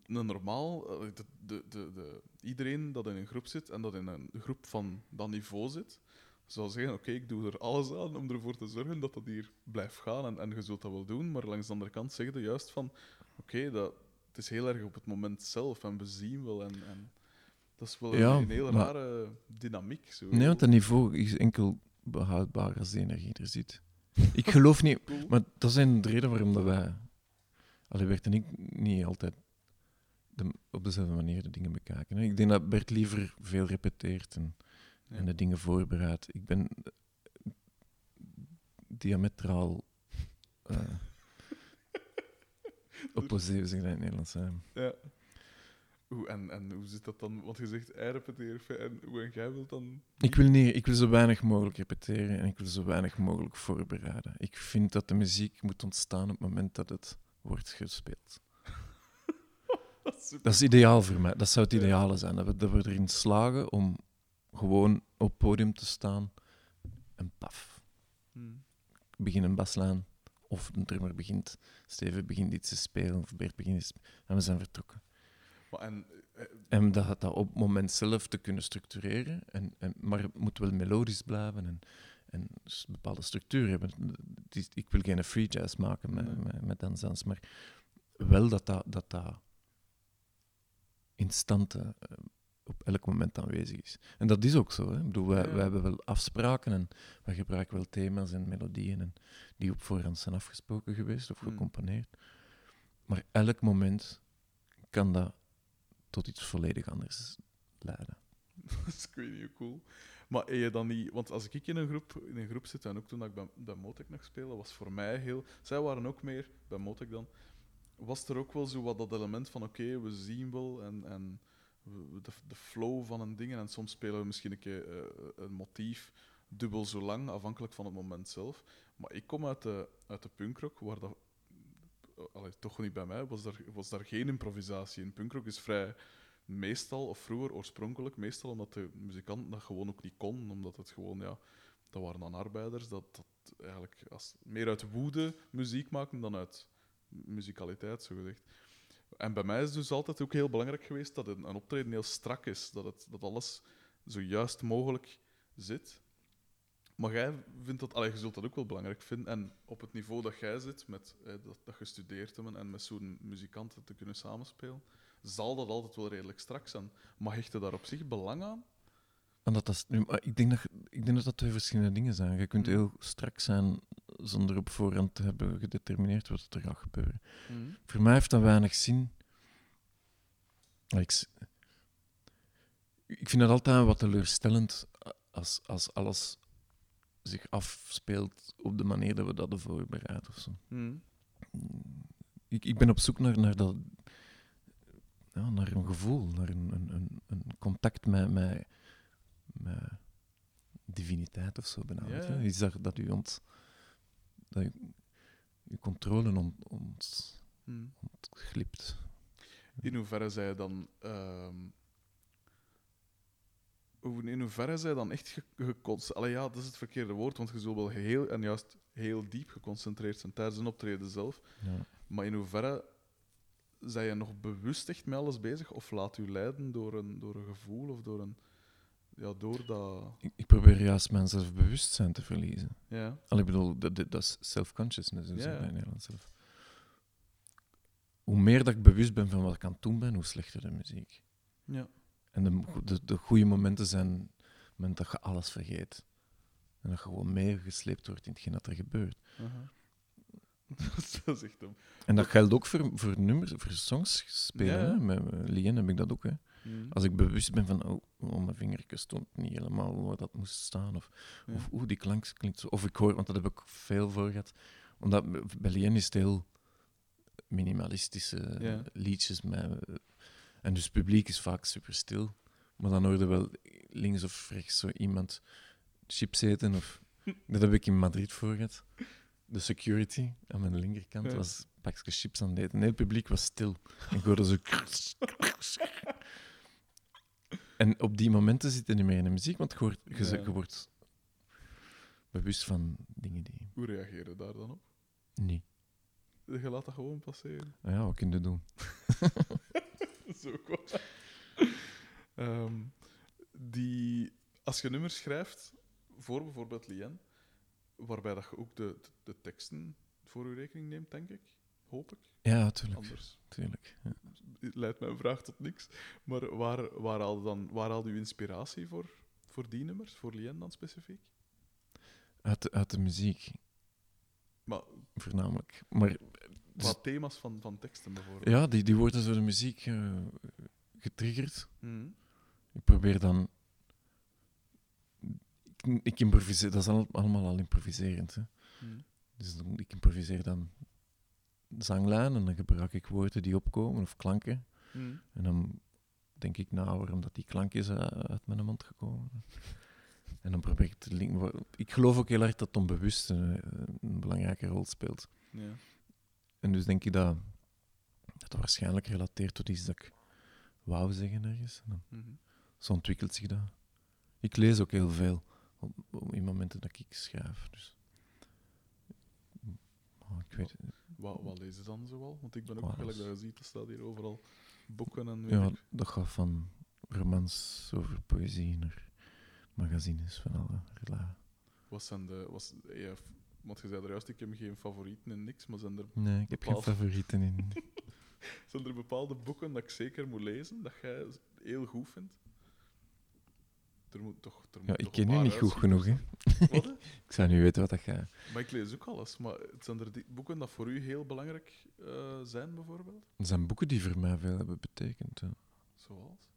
normaal... de, de, de, iedereen dat in een groep zit en dat in een groep van dat niveau zit, zou zeggen, oké, ik doe er alles aan om ervoor te zorgen dat dat hier blijft gaan en, en je zult dat wel doen, maar langs de andere kant zeg je juist van, oké, dat het is heel erg op het moment zelf en we zien wel en... en dat is wel Ja, een, maar- rare dynamiek. Zo. Nee, want dat niveau is enkel behoudbaar als de energie er zit. Ik geloof niet, (laughs) Cool. maar dat zijn de reden waarom dat wij. Allee, Bert en ik niet altijd de- op dezelfde manier de dingen bekijken. Hè. Ik denk dat Bert liever veel repeteert en, Ja. en de dingen voorbereidt. Ik ben eh, diametraal eh (laughs) opposé, hoe zeg dat in het Nederlands? hè? Ja. Hoe, en, en hoe zit dat dan? Want je zegt, hij repeteert en hoe en jij wilt dan... Ik wil, niet, ik wil zo weinig mogelijk repeteren en ik wil zo weinig mogelijk voorbereiden. Ik vind dat de muziek moet ontstaan op het moment dat het wordt gespeeld. (laughs) Dat is. Dat is ideaal voor mij. Dat zou het ideale zijn. Dat we, dat we erin slagen om gewoon op het podium te staan en paf. Hmm. Ik begin een baslijn of een drummer begint, Steven begint iets te spelen of Bert begint iets en we zijn vertrokken. Maar en, eh, En dat, dat op het moment zelf te kunnen structureren. En, en, maar het moet wel melodisch blijven en, en een bepaalde structuur hebben. Is- Ik wil geen free jazz maken met, Nee. met, maar wel dat dat, dat, dat instant eh, op elk moment aanwezig is. En dat is ook zo. Hè? Ik bedoel, wij, Ja. wij hebben wel afspraken en wij gebruiken wel thema's en melodieën en die op voorhand zijn afgesproken geweest of Mm. gecomponeerd. Maar elk moment kan dat tot iets volledig anders leiden. (laughs) dat is hoe cool. Maar je dan niet... Want als ik in een groep, in een groep zit, en ook toen ik bij, bij Motec nog speelde, was voor mij heel... Zij waren ook meer, bij Motec dan, was er ook wel zo wat dat element van oké, we zien wel en, en we- we- de, de flow van een ding. En soms spelen we misschien een eh, een motief dubbel zo lang, afhankelijk van het moment zelf. Maar ik kom uit de, uit de punkrock, waar dat... Toch niet bij mij, was daar, was daar geen improvisatie in. Punkrock is vrij meestal, of vroeger oorspronkelijk, meestal omdat de muzikant dat gewoon ook niet kon, omdat het gewoon, ja, dat waren dan arbeiders, dat, dat eigenlijk als, meer uit woede muziek maken dan uit muzikaliteit, zo gezegd. En bij mij is dus altijd ook heel belangrijk geweest dat een, een optreden heel strak is, dat, het, dat alles zo juist mogelijk zit. Maar jij vindt dat, allee, je zult dat ook wel belangrijk vinden. En op het niveau dat jij zit, met, eh, dat, dat je studeert en met zo'n muzikanten te kunnen samenspelen, zal dat altijd wel redelijk strak zijn. Maar hecht je daar op zich belang aan? En dat, dat, ik, denk dat, ik denk dat dat twee verschillende dingen zijn. Je kunt Mm. heel strak zijn zonder op voorhand te hebben gedetermineerd wat er gaat gebeuren. Voor mij heeft dat weinig zin. Ik, ik vind het altijd wat teleurstellend als, als alles zich afspeelt op de manier dat we dat hebben voorbereid of zo. Hmm. Ik, ik ben op zoek naar, naar, dat, ja, naar een gevoel, naar een, een, een, een contact met, met, met diviniteit of zo. Ja, weet je? Iets dat, dat u ont, dat u, uw controle ont, ont, Hmm. ontglipt. In hoeverre zij dan. ehm, in hoeverre zij dan echt geconcentreerd. Ja, dat is het verkeerde woord, want je zult wel heel en juist heel diep geconcentreerd zijn tijdens een optreden zelf. Ja. Maar in hoeverre zijn je nog bewust echt met alles bezig? Of laat u leiden door een, door een gevoel of door een. Ja, door dat. Ik, ik probeer juist mijn zelfbewustzijn te verliezen. Ja. Al ik bedoel, dat, dat is self-consciousness dus Ja, in ja. het Nederlands zelf. Hoe meer dat ik bewust ben van wat ik aan het doen ben, hoe slechter de muziek. Ja. En de, de, de goede momenten zijn het moment dat je alles vergeet. En dat je gewoon meegesleept wordt in hetgeen dat er gebeurt. (laughs) dat is echt dom. En dat geldt ook voor, voor nummers, voor songs spelen. Ja? Met met Lien heb ik dat ook. Hè? Hmm. Als ik bewust ben van, oh, oh, mijn vingertje stond niet helemaal waar dat moest staan. Of, Ja. of oeh, die klank klinkt zo. Of ik hoor, want dat heb ik veel voor gehad. Omdat b- bij Lien is het heel minimalistische Ja. liedjes. Met, en dus het publiek is vaak super stil. Maar dan hoorde wel links of rechts zo iemand chips eten. Of, (laughs) dat heb ik in Madrid voor gehad. De security aan mijn linkerkant Ja. was een pakje chips aan het eten. Nee, het publiek was stil. Ik hoorde zo... (laughs) En op die momenten zit je niet meer in de muziek, want je, hoort, je, Ja. je wordt bewust van dingen die Hoe reageer je daar dan op? niet. Je laat dat gewoon passeren. Nou ja, wat kun je doen? Dat is ook. Ehm, die, als je nummers schrijft voor bijvoorbeeld Lien, waarbij dat je ook de, de, de teksten voor je rekening neemt, denk ik. Hoop ik. Ja, natuurlijk. Anders tuurlijk. Ja. leidt mijn vraag tot niks. Maar waar, waar haalde dan, waar haalde u inspiratie voor, voor die nummers, voor Lien dan specifiek? Uit, de, uit de muziek, Maar voornamelijk. Maar qua Dus- thema's van, van teksten bijvoorbeeld. ja, die, die worden door de muziek eh, getriggerd. Mhm. Ik probeer dan. Ik, ik improviseer, dat is al- allemaal al improviserend. Hè. Mhm. Dus dan, ik improviseer dan zanglijnen en dan gebruik ik woorden die opkomen of klanken. Mhm. En dan denk ik na waarom dat die klank is eh, uit mijn mond gekomen. (laughs) En dan probeer ik te linken. Ik geloof ook heel erg dat het onbewust een, een belangrijke rol speelt. Ja. En dus denk ik dat dat, dat waarschijnlijk relateert tot iets dat ik wou zeggen ergens. En dan, Mhm. zo ontwikkelt zich dat. Ik lees ook heel veel op, op- in momenten dat ik schrijf. Dus. Oh, ik weet het. Wat, wat lees je dan zoal? Want ik ben ook, gelijk dat je ziet, er staat hier overal boeken en Ja, ik- dat gaat van romans over poëzie naar magazines van alle rela- Wat zijn de... Was, ja, want je zei er juist, ik heb geen favorieten en niks, maar zijn er, Nee, ik heb geen favorieten in. (laughs) zijn er bepaalde boeken dat ik zeker moet lezen, dat jij heel goed vindt? Er moet toch, er Ja, moet ik ken u niet goed genoeg, hè. Wat? (laughs) Ik zou niet weten wat dat gaat. Maar ik lees ook alles. Maar het zijn er die boeken dat voor u heel belangrijk eh, zijn, bijvoorbeeld? Er zijn boeken die voor mij veel hebben betekend. Zoals?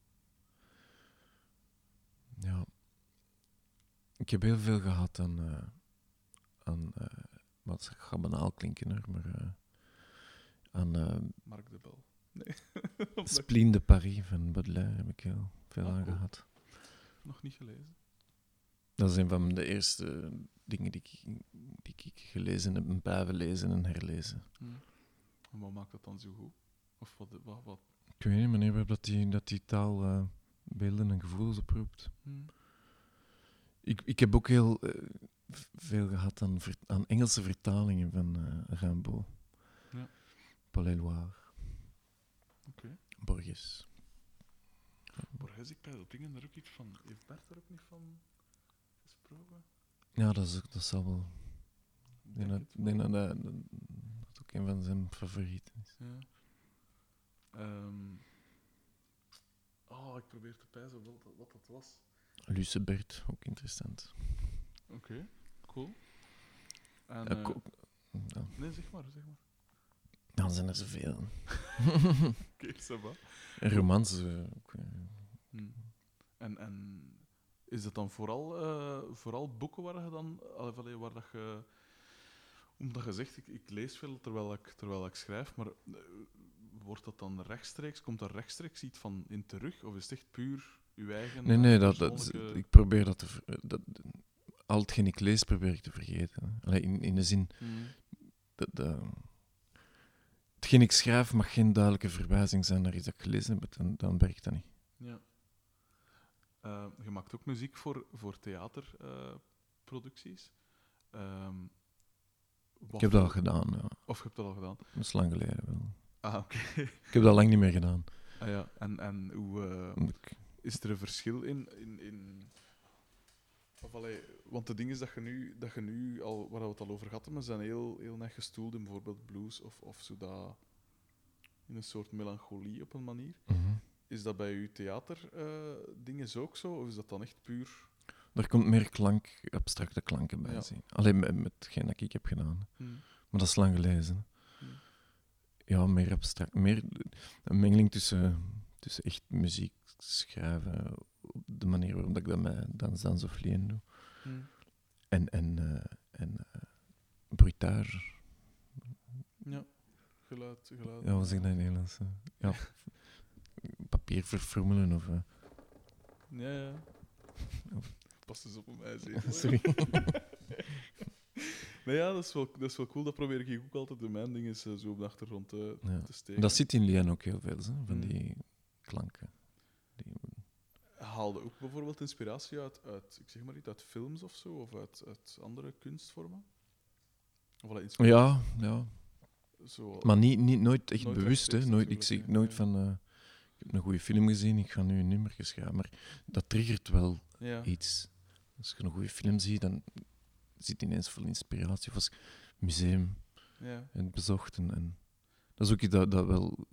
Ja. Ik heb heel veel gehad aan... eh aan eh, wat gaat banaal klinken, hoor, maar... aan Mark de Bel. Nee. (laughs) Spleen de Paris van Baudelaire heb ik heel veel Ah, aan cool. gehad. Nog niet gelezen. Dat is een van de eerste dingen die ik, die ik gelezen heb, en blijven lezen en herlezen. Hm. En wat maakt dat dan zo goed? Of wat... wat, wat? Ik weet niet wanneer dat die, dat die taal eh, beelden en gevoelens oproept. Hm. Ik, ik heb ook heel eh, veel gehad aan, aan Engelse vertalingen van eh Rimbaud. Ja. Oké. Borges. Borges, ik bij dat dingen daar ook iets van... Heeft Bert daar ook niet van gesproken? Ja, dat, is, ook- dat zal wel. Ik denk dat, denk dat, dat, dat dat ook een van zijn favorieten is. Ja. Ehm. Oh, ik probeer te pijzen wat, dat- wat dat was. Lucebert, ook interessant. Oké, cool. En, eh, ja, nee, zeg maar, zeg maar. Dan zijn er zoveel. (laughs) Oké, va. En romans. Hm. En, en is dat dan vooral, eh, vooral boeken waar je dan, allee, waar dat je, omdat je zegt, ik, ik lees veel terwijl ik, terwijl ik schrijf, maar wordt dat dan rechtstreeks, komt daar rechtstreeks iets van in terug, of is het echt puur uw eigen Nee, nee, dat, dat, ik probeer dat te. Dat, al hetgeen ik lees, probeer ik te vergeten. Allee, in, in de zin. Hm. Dat, dat, hetgeen ik schrijf mag geen duidelijke verwijzing zijn naar iets dat ik gelezen heb, dan, dan werkt dat niet. Ja. Eh, je maakt ook muziek voor, voor theaterproducties. Ehm, Ik heb dat al gedaan, ja. Of je hebt dat al gedaan? Dat is lang geleden wel. Ah, oké. Ik heb dat lang niet meer gedaan. ah, ja. En, en hoe, eh, is er een verschil in... in, in of, allee, want de ding is dat je nu, dat je nu al, waar we het al over gehad hebben, zijn heel, heel net gestoeld in bijvoorbeeld blues of, of zo dat, in een soort melancholie op een manier. Mhm. Is dat bij uw theaterdingen ook zo? Of is dat dan echt puur... Daar komt meer klank, abstracte klanken bij. Ja. zien. Alleen met, met hetgeen dat ik heb gedaan. Hm. Maar dat is lang gelezen. Hmm. Ja, meer abstract. Meer een mengeling tussen, tussen echt muziek schrijven, de manier waarop ik dat met Dans Dans of Lien doe, Hm. en, en, eh, en bruitage. Ja, geluid, geluid. Ja, wat zeg ik dat in het Nederlands? Ja, (laughs) papier verfrommelen of... eh, Ja, ja. (laughs) Pas eens op mij sorry. (laughs) Nee, ja, dat is, wel, dat is wel cool. Dat probeer ik ook altijd in mijn dingen zo op de achtergrond te, Ja. te steken. Dat zit in Lien ook heel veel, hè, van Hmm. die klanken. Haalde ook bijvoorbeeld inspiratie uit, uit, ik zeg maar niet, uit films of zo, of uit, uit andere kunstvormen? Of ja, ja. zo, Maar niet, niet, nooit echt Nooit bewust, hè. Nooit, ik hè. nooit van... eh, ik heb een goede film gezien, ik ga nu een nummer schrijven. Maar dat triggert wel Ja. iets. Als je een goede film ziet, dan zit ineens veel inspiratie. Of als museum ja. en bezocht. En, en dat is ook iets dat, dat wel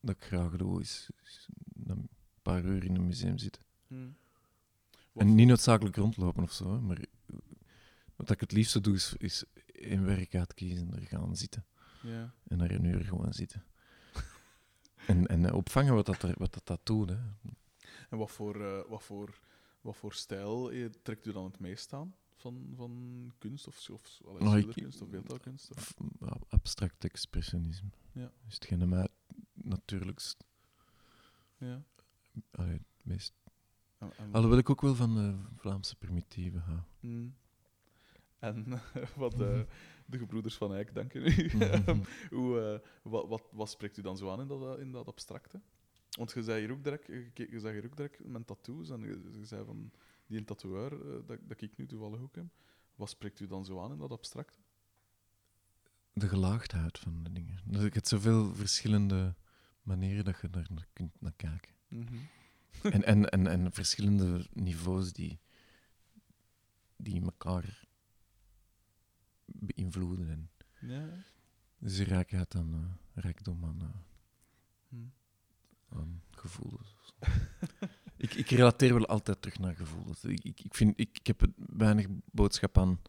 dat ik graag doe, is, paar uur in een museum zitten. Hm. Wat En niet noodzakelijk rondlopen of zo, maar wat ik het liefste doe, is, is één werk uitkiezen, er gaan zitten. Ja. En er een uur gewoon zitten. (laughs) en, en opvangen wat dat, er, wat dat, dat doet. Hè. En wat voor, eh, wat voor, wat voor stijl eh, trekt u dan het meest aan? Van, van kunst of, of Nou, schilderkunst of beeldhouwkunst? Of? Abstract expressionisme. Ja. Is hetgeen dat mij natuurlijkst, Ja. Allee, het meest... En, en, Alhoewel ik ook wel van de Vlaamse primitieven hou. Hm. En (laughs) wat eh, de gebroeders van Eyck danken u. Mhm. (laughs) Hoe, eh, wat, wat, wat spreekt u dan zo aan in dat, in dat abstracte? Want je zei hier ook direct, je, zag hier ook direct mijn tattoos en je, je zei van die tatoeëur eh, dat, dat ik nu toevallig ook heb. Wat spreekt u dan zo aan in dat abstracte? De gelaagdheid van de dingen. Dus ik heb zoveel verschillende manieren dat je daar naar kunt naar kijken. En, en, en, en verschillende niveaus die, die elkaar beïnvloeden. En Ja. dus die rijkheid aan eh, rijkdom aan, eh, Hm. aan gevoelens. (laughs) ik, ik relateer wel altijd terug naar gevoelens. Ik, ik, ik, vind, ik, ik heb weinig boodschap aan,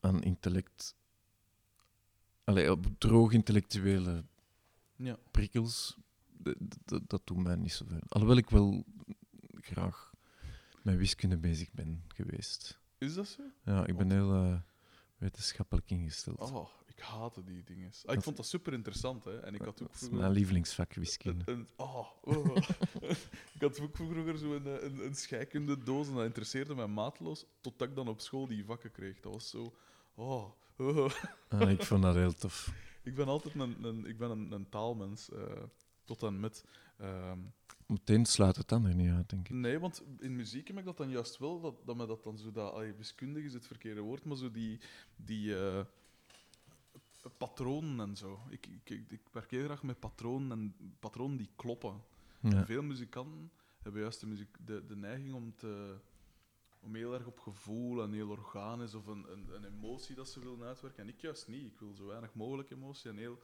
aan intellect. Allee, op droog intellectuele Ja. prikkels, dat doet mij niet zoveel. Alhoewel ik wel graag met wiskunde bezig ben geweest. Is dat zo? Ja, ik ben heel eh, wetenschappelijk ingesteld. Oh, ik haatte die dingen. Ah, ik Dat- vond dat super interessant. Hè. En ik had ook dat is mijn lievelingsvak, wiskunde. Een, een- oh, oh. (laughs) ik had ook vroeger zo een, een, een scheikunde doos en dat interesseerde mij maatloos, totdat ik dan op school die vakken kreeg. Dat was zo... Oh, oh. Ah, ik vond dat heel tof. (laughs) Ik ben altijd een, een, ik ben een, een taalmens, eh, tot en met. Ehm, Meteen sluit het dan er niet uit, denk ik. nee, want in muziek heb ik dat dan juist wel, dat, dat me dat dan zo... Dat, allee, wiskundig is het verkeerde woord, maar zo die... die eh, patronen en zo. Ik, ik, ik, werk heel graag met patronen en patronen die kloppen. Ja. Veel muzikanten hebben juist de, muziek, de, de neiging om, te, om heel erg op gevoel en heel organisch of een, een, een emotie dat ze willen uitwerken. En ik juist niet. Ik wil zo weinig mogelijk emotie en heel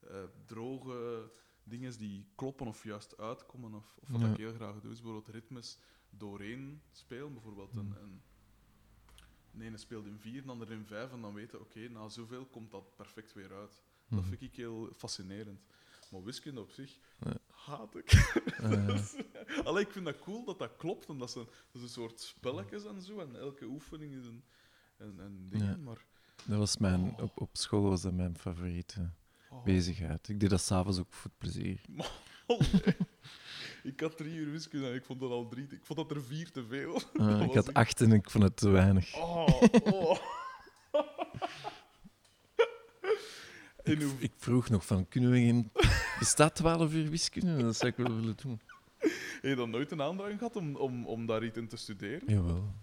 eh, droge dingen die kloppen of juist uitkomen. Of, of wat Ja. ik heel graag doe, is bijvoorbeeld ritmes doorheen spelen. Bijvoorbeeld een, een, de ene speelt in vier, de ander in vijf. En dan weten, oké, na zoveel komt dat perfect weer uit. Dat Mhm. vind ik heel fascinerend. Maar wiskunde op zich Ja. haat ik. (laughs) (laughs) Allee, ik vind dat cool dat dat klopt en dat ze, dat is een soort spelletjes en zo. En elke oefening is een, een, een ding. Maar dat was mijn, op, op school was dat mijn favoriete oh, bezigheid. Ik deed dat s'avonds ook voor het plezier. oh, nee. (laughs) ik had drie uur wiskunde en ik vond dat al drie. Ik vond dat er vier te veel. Ah, ik had acht en ik vond het te weinig. Oh, oh. (laughs) Ik vroeg nog van, kunnen we geen... Bestaat 12 uur wiskunde? Dat zou ik wel willen doen. heb je dan nooit een aandrang gehad om, om, om daar iets in te studeren? Jawel.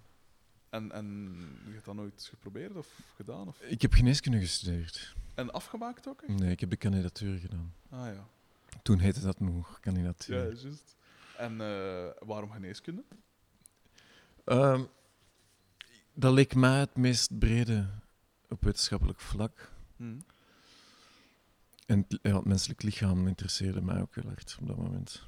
En, en je hebt dat nooit geprobeerd of gedaan? Of... Ik heb geneeskunde gestudeerd. En afgemaakt ook? Nee, ik heb de kandidatuur gedaan. Ah ja. Toen heette dat nog kandidatuur. Ja, juist. En eh, waarom geneeskunde? Ehm, dat leek mij het meest brede op wetenschappelijk vlak. Hm. En het, ja, het menselijk lichaam interesseerde mij ook heel erg op dat moment.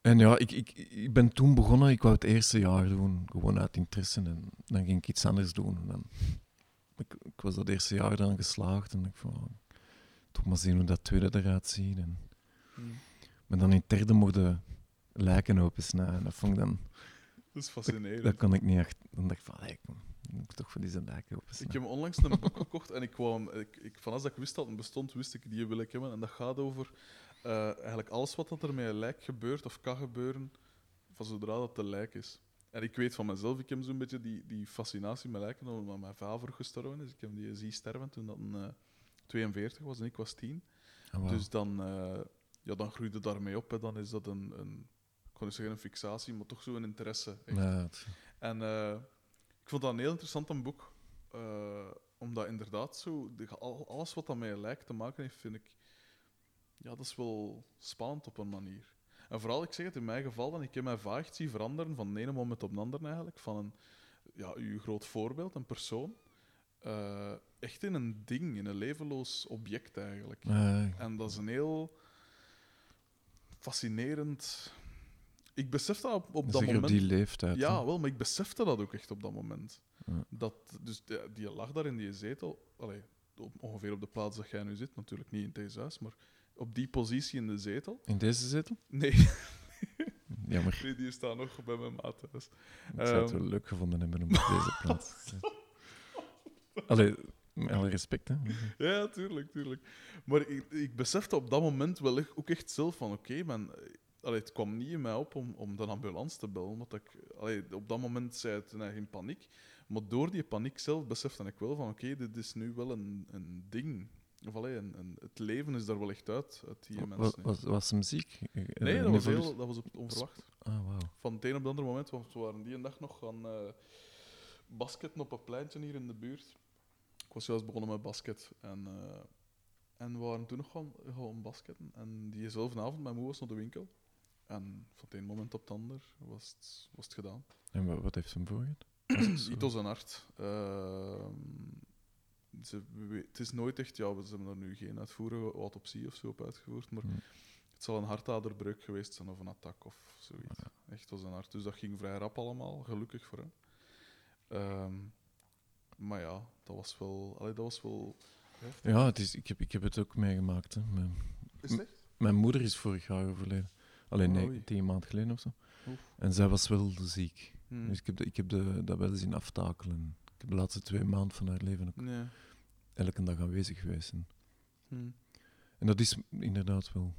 En ja, ik, ik, ik ben toen begonnen, ik wou het eerste jaar doen, gewoon uit interesse. En dan ging ik iets anders doen. En dan, ik, ik was dat eerste jaar dan geslaagd en ik van, toch maar zien hoe dat tweede eruit ziet. En, Hm. maar dan in het derde mochten lijken opensnijden. En dat vond ik dan, Dat is fascinerend. dat kon ik niet echt. Dan dacht ik van, ik moet toch voor deze lijken Ik opensnijden. heb onlangs een boek gekocht en ik kwam, ik, ik, van als dat ik wist dat het bestond, wist ik die wil ik hebben. En dat gaat over eh, eigenlijk alles wat dat er met een lijk gebeurt of kan gebeuren, van zodra dat te lijk is. En ik weet van mezelf, ik heb zo'n beetje die, die fascinatie met lijken, omdat mijn vader gestorven is. Ik heb die zien sterven toen dat een, eh, 42 was en ik was 10. Ah. Dus dan, eh, ja, dan groeide daarmee op. Hè. Dan is dat een, een, ik kon niet zeggen een fixatie, maar toch zo'n interesse. echt. Ja, het- En eh, ik vond dat een heel interessant een boek. eh, omdat inderdaad zo, de, al- alles wat dat met lijkt te maken heeft, vind ik ja, dat is wel spannend op een manier. En vooral, ik zeg het in mijn geval, dan, ik heb mij vaak zien veranderen van de ene moment op de andere eigenlijk. Van een, ja, uw groot voorbeeld, een persoon. eh, echt in een ding, in een levenloos object eigenlijk. En dat is een heel fascinerend. Ik besef dat op, op dat moment. op die leeftijd. Ja, hè. wel, maar ik besefte dat ook echt op dat moment. Ja. Dat, dus die, die lag daar in die zetel, allee, ongeveer op de plaats dat jij nu zit, natuurlijk niet in deze huis, maar op die positie in de zetel. In deze zetel? Nee, (laughs) Jammer. nee, die staat nog bij mijn maat thuis. Ik zou het Ehm. wel leuk gevonden hebben om op deze (laughs) plaats. Allee, met alle respect, hè. Ja, tuurlijk, tuurlijk. Maar ik, ik besefte op dat moment wel echt- ook echt zelf van, oké, man, allee, het kwam niet in mij op om, om de ambulance te bellen, want ik, allee, op dat moment zei het geen paniek. Maar door die paniek zelf besefte ik wel van, oké, dit is nu wel een, een ding. Of allee, het leven is daar wel echt uit, uit die Was, mensen. was, was hem ziek? nee, Eh, dat was, heel, dat was op- onverwacht. Ah, wauw. Van het een op het andere moment, want we waren die een dag nog gaan eh, basketten op een pleintje hier in de buurt. Ik was juist begonnen met basket. En, eh, en we waren toen nog gaan, gaan basketten. En diezelfde avond, mijn moeder was naar de winkel. En van het een moment op het ander was het, was het gedaan. En wa- wat heeft hem? Was het zo? Iets was een hart. Ehm, ze, het is nooit echt, ja, we ze hebben er nu geen uitvoerige autopsie of zo op uitgevoerd, maar Hmm. het zal een hartaderbreuk geweest zijn of een attack of zoiets. Echt was een hart. Dus dat ging vrij rap allemaal, gelukkig voor hem. Ehm, maar ja, dat was wel. Allee, dat was wel. heftig. Ja, het is, ik, heb, ik heb het ook meegemaakt. Hè. Mijn, Is het echt? mijn moeder is vorig jaar overleden. Alleen nee, Oei. tien maand geleden of zo. Oef. En zij was wel ziek. Hmm. Dus ik heb, de, ik heb de, dat wel zien aftakelen. Ik heb de laatste twee maanden van haar leven ook Nee. Elke dag aanwezig geweest. En, Hmm. en dat is inderdaad wel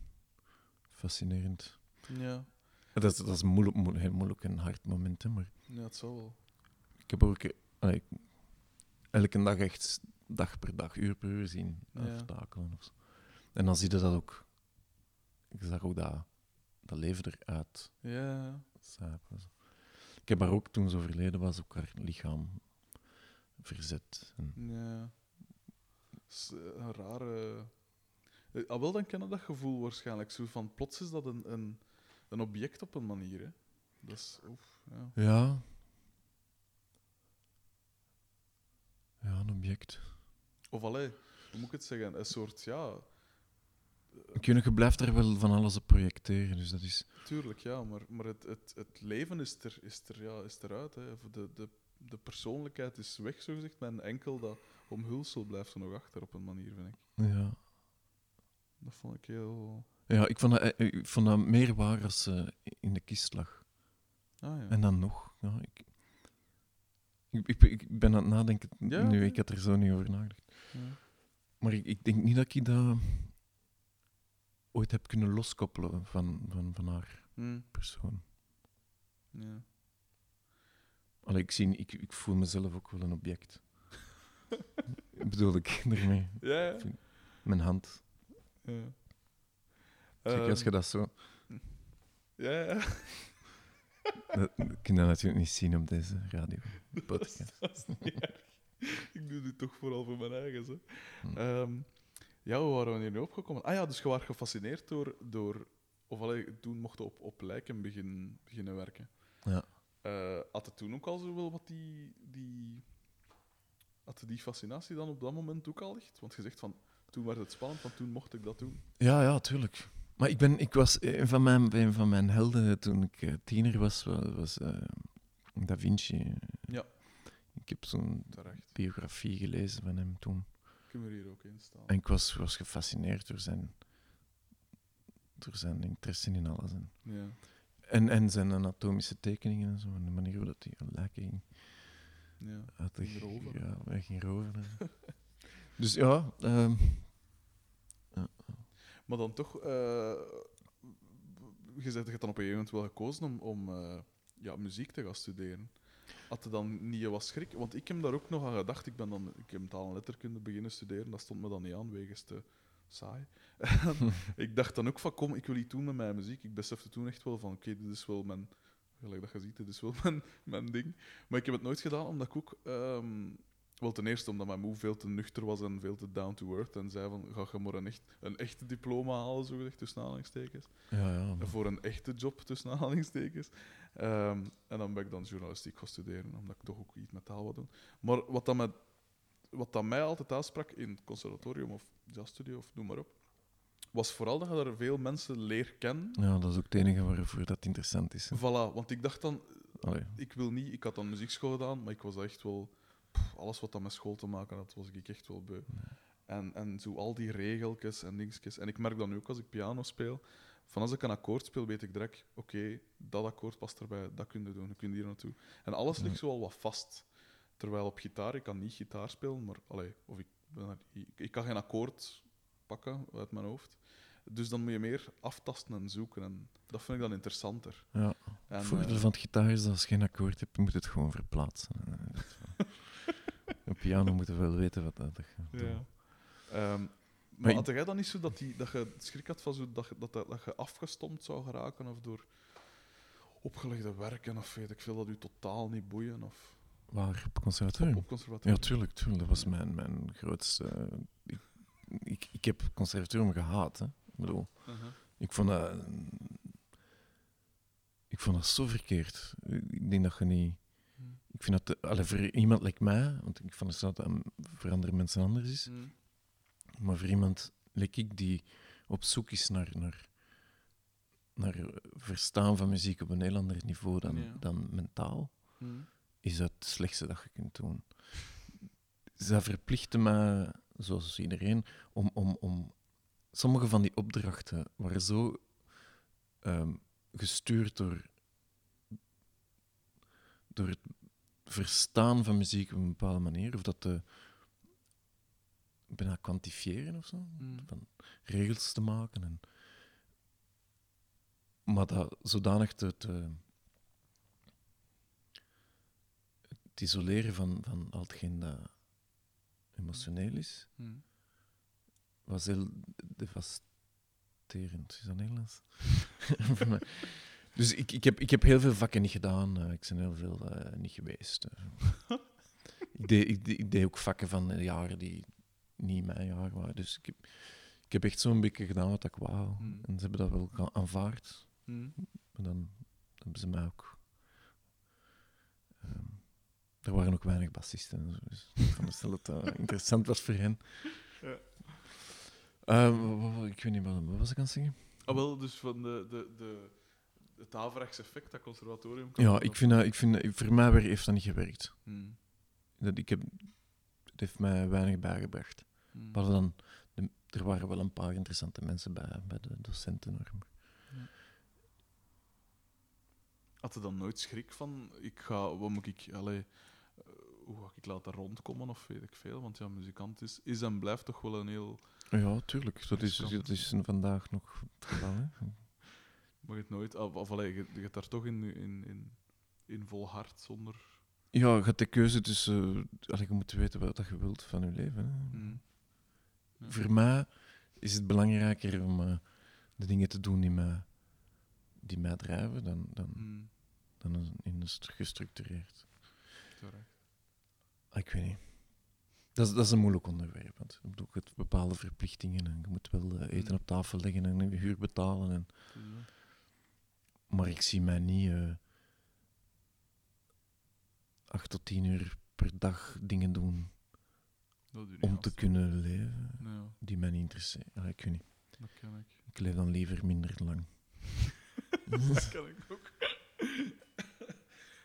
fascinerend. Ja. Dat is, dat is moeilijk, moeilijk, heel moeilijk en hard moment, hè, maar ja, het zal wel. ik heb ook allee, elke dag echt dag per dag, uur per uur zien Ja. aftakelen. Of zo. En dan zie je dat ook. Ik zag ook dat, dat leven eruit Ja. Ik heb haar ook, toen ze overleden was, ook haar lichaam verzet. En, Ja. Is eh, een rare. Eh, Ah, wel, dan ken je dat gevoel waarschijnlijk. Zo van plots is dat een, een, een object op een manier. Hè. Dat is. Oef, ja. ja. Ja, een object. Of allee, hoe moet ik het zeggen? Een soort, ja, weet nog, je blijft er wel van alles op projecteren, dus dat is... tuurlijk, ja, maar, maar het, het, het leven is, er, is, er, ja, is eruit. Hè. De, de, de persoonlijkheid is weg, zo gezegd, maar enkel dat omhulsel blijft er nog achter op een manier, vind ik. Ja. Dat vond ik heel. Ja, ik vond dat, eh, ik vond dat meer waar als ze in de kist lag. Ah ja. En dan nog. Ja, ik, ik, ik, ben aan het nadenken Ja, nu, ik had er zo niet over nagedacht. Ja. Maar ik, ik denk niet dat ik dat ooit heb kunnen loskoppelen van, van, van haar Hm, persoon. ja. Allee, ik, zie, ik, ik voel mezelf ook wel een object. Bedoel ik (laughs) ermee? Ja, ja. Mijn hand. ja. Kijk, als je Ehm, dat zo... Ja, ja. (laughs) Dat, dat kun je natuurlijk niet zien op deze radio. (laughs) Podcast. Dat is niet erg. Ik doe dit toch vooral voor mijn eigen. Hè. Hm. Ehm, ja, hoe waren we hier nu opgekomen? Ah ja, dus je was gefascineerd door... door of allee, toen mocht je op, op lijken begin, beginnen werken. Ja. Eh, had het toen ook al zo wel wat die... die had die fascinatie dan op dat moment ook al echt? Want je zegt van, toen werd het spannend, want toen mocht ik dat doen. Ja, ja, tuurlijk. Maar ik, ben, ik was een van mijn, een van mijn helden toen ik eh, tiener was, wa- was eh, Da Vinci. Ja. Ik heb zo'n biografie gelezen van hem toen. Kunnen we er hier ook in staan. En ik was, was gefascineerd door zijn, door zijn interesse in alles. En, Ja. en, en zijn anatomische tekeningen en zo. En de manier dat hij lijken ging, ja. Ging roven. Ja, hij ging roven. (laughs) dus ja, ehm, Maar dan toch, eh, je zegt, je hebt dan op een gegeven moment wel gekozen om, om eh, ja, muziek te gaan studeren. Had je dan niet wat schrik? Want ik heb daar ook nog aan gedacht. Ik, ben dan, ik heb taal en letterkunde beginnen studeren. Dat stond me dan niet aan, wegens te saai. (laughs) (laughs) ik dacht dan ook van, kom, ik wil iets doen met mijn muziek. Ik besefte toen echt wel van, oké, dit is wel mijn... Gelijk dat je ziet, dit is wel (laughs) mijn, mijn ding. Maar ik heb het nooit gedaan, omdat ik ook... ehm, Wel, ten eerste omdat mijn moe veel te nuchter was en veel te down to earth. En zei van, ga je maar een, echt, een echte diploma halen, zogezegd, tussen aanhalingstekens. Ja, ja. maar- Voor een echte job, tussen aanhalingstekens. Ehm, en dan ben ik dan journalistiek gaan studeren, omdat ik toch ook iets met taal wil doen. Maar wat dat, met, wat dat mij altijd aansprak in het conservatorium of jazzstudio of noem maar op, was vooral dat je daar veel mensen leert kennen. ja, dat is ook het enige waarvoor dat interessant is. hè. Voilà, want ik dacht dan, Allee. ik wil niet, ik had dan muziekschool gedaan, maar ik was echt wel, pff, alles wat dat met school te maken had, was ik echt wel beu. En, en zo al die regeltjes en dingetjes. En ik merk dan nu ook als ik piano speel, van als ik een akkoord speel, weet ik direct, oké, dat akkoord past erbij, dat kun je doen, je kunt hier naartoe. En alles ligt zo al wat vast. Terwijl op gitaar, ik kan niet gitaar spelen, maar, allee, of ik, ben er- ik, ik kan geen akkoord pakken uit mijn hoofd. Dus dan moet je meer aftasten en zoeken. En dat vind ik dan interessanter. Ja. En, Het voordeel eh, van het gitaar is dat als je geen akkoord hebt, je moet het gewoon verplaatsen. (laughs) Is Op piano moet wel weten wat dat gaat doen. Ja. Ehm, Maar had jij dan niet zo dat, die, dat je schrik had van zo dat, je- dat, dat, dat je afgestompt zou geraken of door opgelegde werken of weet ik veel, dat u totaal niet boeien of Waar? Op conservatorium? op conservatorium? Ja, tuurlijk, tuurlijk. Dat was mijn, mijn grootste... ik, ik, ik heb conservatorium gehaat. Hè. Ik bedoel, Uh-huh. ik vond dat... Ik vond dat zo verkeerd. Ik denk dat je niet... Hmm. Ik vind dat... Allee, voor iemand like mij, want ik vond dat dat aan- voor andere mensen anders is, Mm. maar voor iemand like ik die op zoek is naar, naar, naar verstaan van muziek op een heel ander niveau dan, Ja. dan mentaal, Mm. is dat het slechtste dat je kunt doen. Zij verplichten mij, zoals iedereen, om, om, om sommige van die opdrachten waren zo ehm, gestuurd door, door het verstaan van muziek op een bepaalde manier, of dat te bijna kwantifiëren of zo, Mm. van regels te maken. En, maar dat zodanig te, te het isoleren van, van al hetgeen dat emotioneel is, Mm. Was heel devasterend. Is dat Nederlands? (laughs) Dus ik, ik, heb, ik heb heel veel vakken niet gedaan. eh, ik ben heel veel eh, niet geweest. eh. ik, deed, ik, deed- ik deed ook vakken van jaren die niet mijn jaar waren. Dus ik heb, ik heb echt zo'n beetje gedaan wat ik wou. Hmm. En ze hebben dat wel aanvaard. Mm. En dan hebben ze mij ook... ehm, er waren ook weinig bassisten. Dus ik vond het dat het interessant was voor hen. Ja. Eh, ik weet niet, wat, wat was ik aan het zeggen? Ah, wel, dus van de, de, de, het averechts effect dat conservatorium kan Ja, ik vind dat, ik vind voor mij weer- heeft dat niet gewerkt. Mm. Dat, ik heb, het heeft mij weinig bijgebracht. Mm. Behalve dan, de- er waren wel een paar interessante mensen bij, bij de docenten. Had je dan nooit schrik van, ik ga, wat moet ik, allee, eh, hoe ga ik laten rondkomen of weet ik veel? Want ja, muzikant is, is en blijft toch wel een heel, Ja, tuurlijk. Dat is, dat is vandaag nog het geval. Hè? mag het nooit, of, of allee, je, je gaat daar toch in, in, in, in vol hart zonder. Ja, je hebt de keuze tussen... eh, allee, je moet weten wat je wilt van je leven. Hè? Mm. Ja. Voor mij is het belangrijker om eh, de dingen te doen die mij, die mij drijven dan, dan, Mm. dan in een stru- gestructureerd. Terecht. Ah, ik weet niet. Dat is, dat is een moeilijk onderwerp. Want je hebt bepaalde verplichtingen en je moet wel eh, eten Mm. op tafel leggen en een huur betalen. En, maar ik zie mij niet eh, acht tot tien uur per dag dingen doen om te kunnen leven Ja, die mij niet interesseren. Ah, ik weet niet. dat ken ik. Ik leef dan liever minder lang. (laughs) dat ken ik ook. (laughs)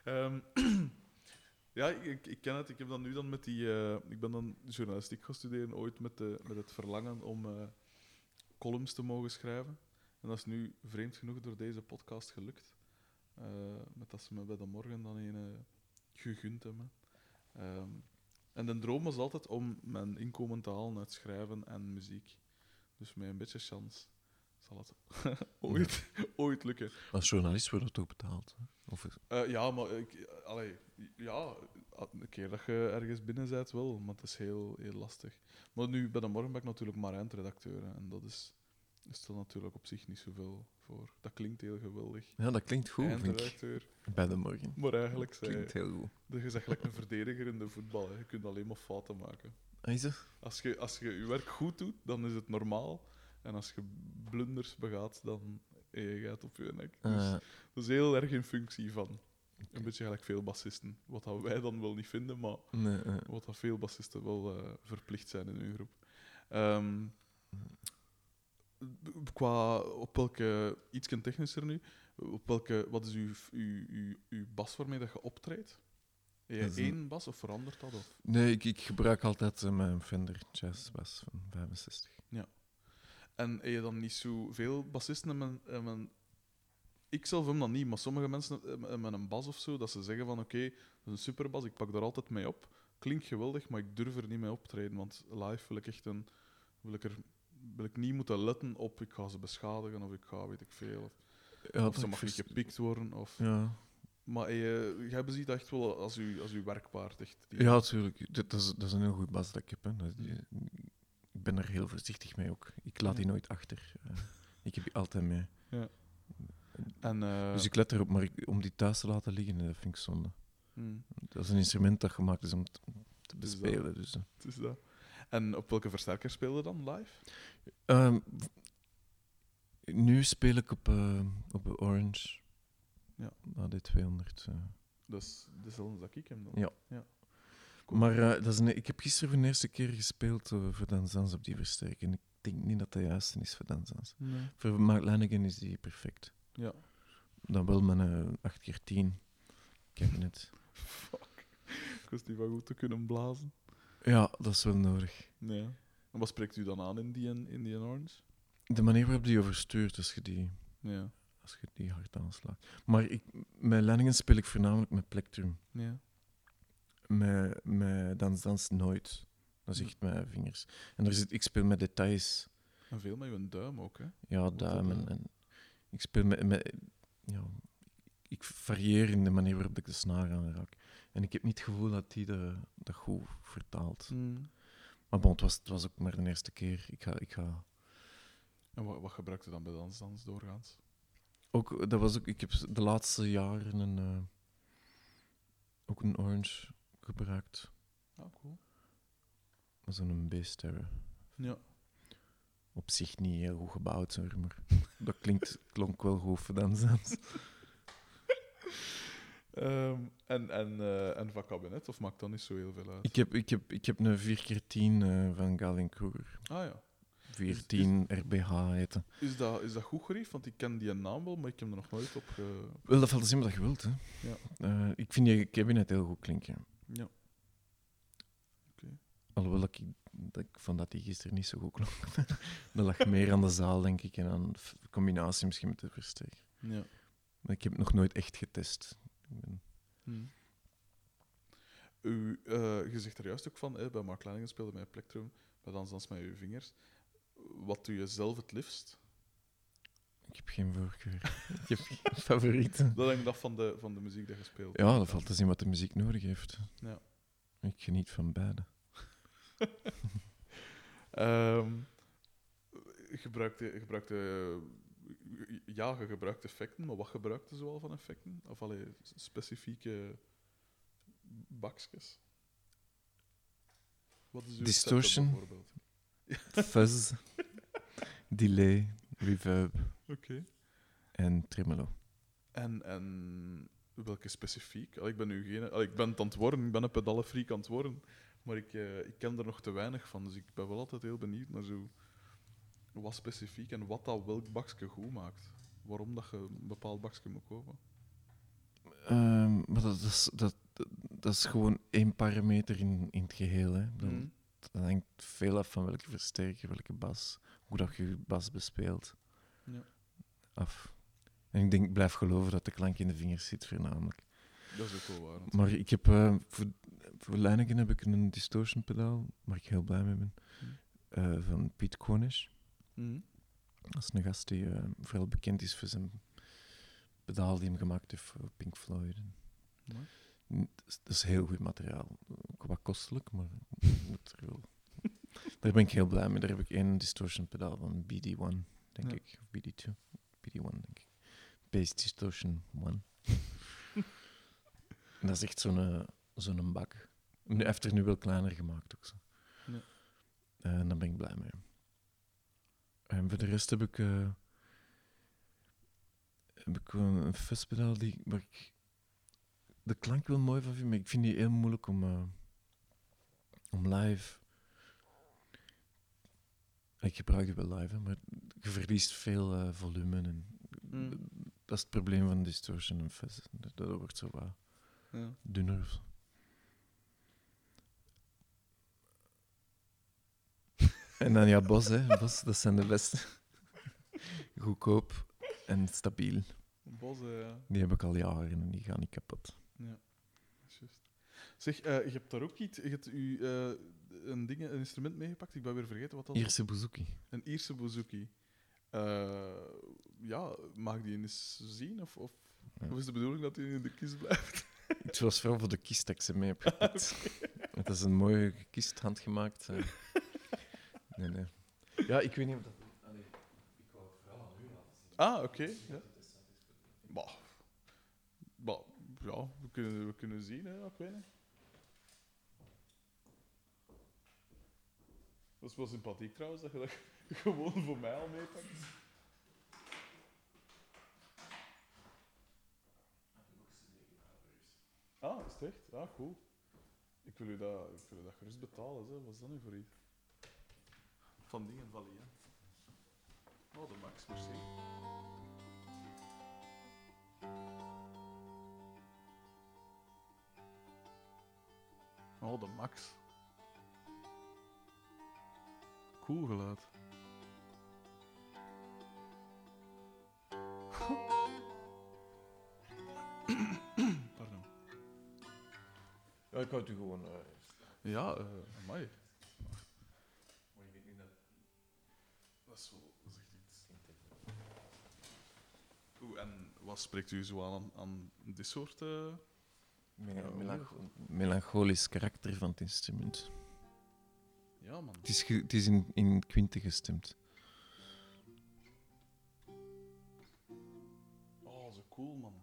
Ehm, (clears throat) ja, ik, ik ken het. Ik heb dan nu dan met die. eh, ik ben dan journalistiek gaan studeren, ooit met, de, met het verlangen om eh, columns te mogen schrijven. En dat is nu vreemd genoeg door deze podcast gelukt. Eh, met dat ze me bij de morgen dan een eh, gegund hebben. Ehm, en de droom was altijd om mijn inkomen te halen uit schrijven en muziek. Dus met een beetje chance zal het (laughs) ooit, ooit lukken. Als journalist wordt dat ook betaald. hè? Of Eh, ja, maar ik, allee, ja, een keer dat je ergens binnen bent wel, maar het is heel, heel lastig. Maar nu, bij de morgen ben ik natuurlijk maar eindredacteur. hè, En dat is is er natuurlijk op zich niet zoveel voor. Dat klinkt heel geweldig. Ja, dat klinkt goed, vind ik. Eindredacteur. Bij de morgen. Maar eigenlijk zei Klinkt heel goed. je gelijk een verdediger in de voetbal. Hè. Je kunt alleen maar fouten maken. Ah, Is het? Als je, als je je werk goed doet, dan is het normaal. En als je blunders begaat, dan heb je het op je nek. Dus Eh, dat is heel erg in functie van. Een beetje gelijk veel bassisten. Wat dat wij dan wel niet vinden, maar nee, eh, wat dat veel bassisten wel eh, verplicht zijn in hun groep. Ehm, qua op welke, iets technischer nu, op welke, wat is uw, uw, uw, uw bas waarmee dat je optreedt? Heb je een- één bas of verandert dat? Of? nee ik, ik gebruik altijd eh, mijn Fender Jazz Bass van 65. En heb je dan niet zoveel bassisten hebben, hebben ik zelf hem dan niet, maar sommige mensen hebben een bas of zo, dat ze zeggen van oké, dat is een superbas, ik pak daar altijd mee op. Klinkt geweldig, maar ik durf er niet mee optreden, want live wil ik echt een... Wil ik, er, wil ik niet moeten letten op ik ga ze beschadigen of ik ga weet ik veel. Of, Ja, of ze mag niet gepikt worden. Of, Ja, Maar je, jij beziet dat echt wel als uw, als uw werkpaard. Echt, die- ja natuurlijk. Dat, is, dat is een heel goed bas dat ik heb. Hè. Die- ik ben er heel voorzichtig mee ook. Ik laat die Ja. nooit achter. Eh, ik heb die altijd mee. En, eh, Dus ik let erop, maar ik- om die thuis te laten liggen, dat vind ik zonde. hmm, Dat is een instrument dat gemaakt is om te, Dus dat- bespelen. Dus, eh. is dat. En op welke versterker speelde dan live? Ehm, nu speel ik op, eh, op Orange. Ja. AD200. eh. Dat is dezelfde dat ik hem dan. Ja. Maar eh, dat is een, ik heb gisteren voor de eerste keer gespeeld eh, voor Danzans op die versterker. En ik denk niet dat dat juist is voor Danzans. Nee. Voor Mark Lanigan is die perfect. Ja. Dan wel mijn eh 8x10 cabinet. Fuck. Ik was die wel goed te kunnen blazen. Ja, dat is wel nodig. Nee. En wat spreekt u dan aan in die, in die Orange? De manier waarop die overstuurt, als je die, Ja. als je die hard aanslaat. Maar ik, met Lanigan speel ik voornamelijk met plectrum. Ja. Met, met Dans Dans nooit. Dat is echt mijn vingers. En er zit, ik speel met details. En veel met uw duim ook, hè? Ja, duimen. eh? En ik speel met, met ja, ik varieer in de manier waarop ik de snaar aanraak. En ik heb niet het gevoel dat die de, dat goed vertaalt. Hmm. Maar bon, het was, het was ook maar de eerste keer. Ik ga, ik ga En wat, wat gebruikt u dan bij dansdans doorgaans? ook, dat was ook, ik heb de laatste jaren een, eh, ook een orange gebruikt. Ah, cool. Zo'n Bass Terror. Ja. Op zich niet heel goed gebouwd, hoor, maar (laughs) dat klinkt, klonk wel goed voor dansdans. (laughs) Ehm, en, en, eh, en van kabinet, of maakt dat niet zo heel veel uit? Ik heb, ik heb, ik heb een 4x10 eh, van Galen Kruger. Ah ja. 410 RBH heette. Is dat, is dat goed gerief? Want ik ken die naam wel, maar ik heb er nog nooit op ge... Wel, dat valt te zien wat je wilt. Hè. Ja. Eh, ik vind die cabinet heel goed klinken. Ja. Alhoewel dat ik, dat ik vond dat die gisteren niet zo goed klonk. (laughs) dat lag meer aan de zaal, denk ik, en aan f- combinatie misschien met de versterker. Ja. Maar ik heb het nog nooit echt getest. Ik ben- Hmm. U, eh, je zegt er juist ook van, hè, bij Mark Leiningen speelde met plektrum, bij dansdans met uw vingers. Wat doe je zelf het liefst? Ik heb geen voorkeur. ik heb geen (laughs) favorieten. Dat hangt af van de, van de muziek die je speelt. Ja, dat valt te zien wat de muziek nodig heeft. Ja. Ik geniet van beide. (laughs) Ehm, gebruikte, gebruikte, ja, je gebruikt effecten, maar wat gebruikte zoal van effecten? Of allee, specifieke bakjes? Wat is Distortion. (laughs) Fuzz, delay, reverb Oké. en tremolo. En, en welke specifiek? Allee, ik ben nu geen... allee, ik ben het aan het worden, ik ben een pedallenfreak aan het worden, maar ik, eh, ik ken er nog te weinig van, dus ik ben wel altijd heel benieuwd naar zo wat specifiek en wat dat welk bakje goed maakt. Waarom dat je een bepaald bakje moet kopen. Ehm, maar dat, is, dat, dat is gewoon één parameter in, in het geheel. Hè. Dat, Mhm. dat hangt veel af van welke versterker, welke bas, hoe dat je bas bespeelt. Ja. Af. En ik denk, ik blijf geloven dat de klank in de vingers zit, voornamelijk. Dat is ook wel waar. natuurlijk. Maar ik heb, eh, voor, voor Leineken heb ik een distortion pedaal, waar ik heel blij mee ben, Hmm. eh, van Piet Konisch. Mhm. Dat is een gast die eh, vooral bekend is voor zijn pedaal die hem gemaakt heeft voor Pink Floyd. Dat is, dat heel goed materiaal. Ook wat kostelijk, maar (laughs) moet er wel. Daar ben ik heel blij mee. Daar heb ik één distortion pedaal van BD1. denk Ja. ik. Of BD2. BD1, denk ik. Bass Distortion 1. En (laughs) dat is echt zo'n eh, zo'n bak. Nu, heeft er nu wel kleiner gemaakt ook zo. Ja. Eh, en daar ben ik blij mee. En voor de rest heb ik, eh, heb ik wel een festpedaal die, waar ik de klank wel mooi van vind, maar ik vind die heel moeilijk om, om live. Ik gebruik die wel live, hè, maar je verliest veel eh, volume. En Mm. Dat is het probleem van distortion en fuzz. Dat, dat wordt zo wat Ja. dunner. en dan ja, Bos, hè. Bos, dat zijn de beste. Goedkoop en stabiel. Bos, ja. Die heb ik al jaren en die gaan niet kapot. Ja. Zeg, eh, je hebt daar ook iets, je hebt u, eh, een, ding, een instrument meegepakt. Ik ben weer vergeten wat dat was. Ierse bouzouki. Een Ierse bouzouki. Eh, ja, mag die eens zien? Of, of, Ja. of is de bedoeling dat hij in de kist blijft? (laughs) Het was vooral voor de kist dat ik ze mee heb gepakt. (laughs) Het is een mooie kist, handgemaakt. (laughs) Nee, nee. Ja, ik weet niet of dat... Ah, oké. Ja. Bah. Bah, ja, we kunnen, we kunnen zien, hè, ik weet niet. Dat is wel sympathiek trouwens, dat je dat (laughs) gewoon voor mij al meepakt. Ah, is echt? Ah, cool. Ik wil u dat, ik wil u dat gerust betalen, hè. wat is dat nu voor iets? Van dingen Valley, hè. Oh, de max, merci. Oh, de max. Cool geluid. (coughs) Pardon. Ja, ik houd u gewoon... eh, Ja, eh amai. Dat is wel dat is echt iets. Oeh, en wat spreekt u zo aan aan dit soort... eh, melancholisch karakter van het instrument. Ja, man. Het is, het is in, in gestemd. Oh, zo cool, man.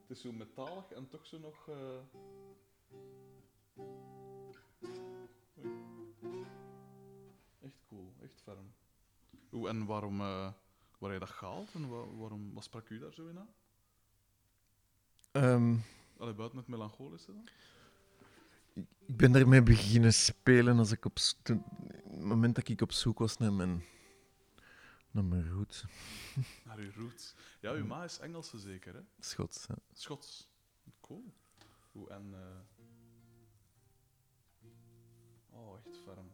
Het is zo metalig en toch zo nog. eh. Echt cool, echt ferm. Oeh, en waarom, eh waar je dat gehaald en wa- waarom, wat sprak u daar zo in aan? Ehm, Allee, buiten het melancholische dan? ik ben daarmee beginnen spelen als ik op, toen- het moment dat ik op zoek was naar mijn, naar mijn roots. (laughs) Naar uw roots. Ja, uw ma is Engelse zeker, hè? Schots. hè. Schots. Cool. Oeh, en... eh, Oh, echt ferm.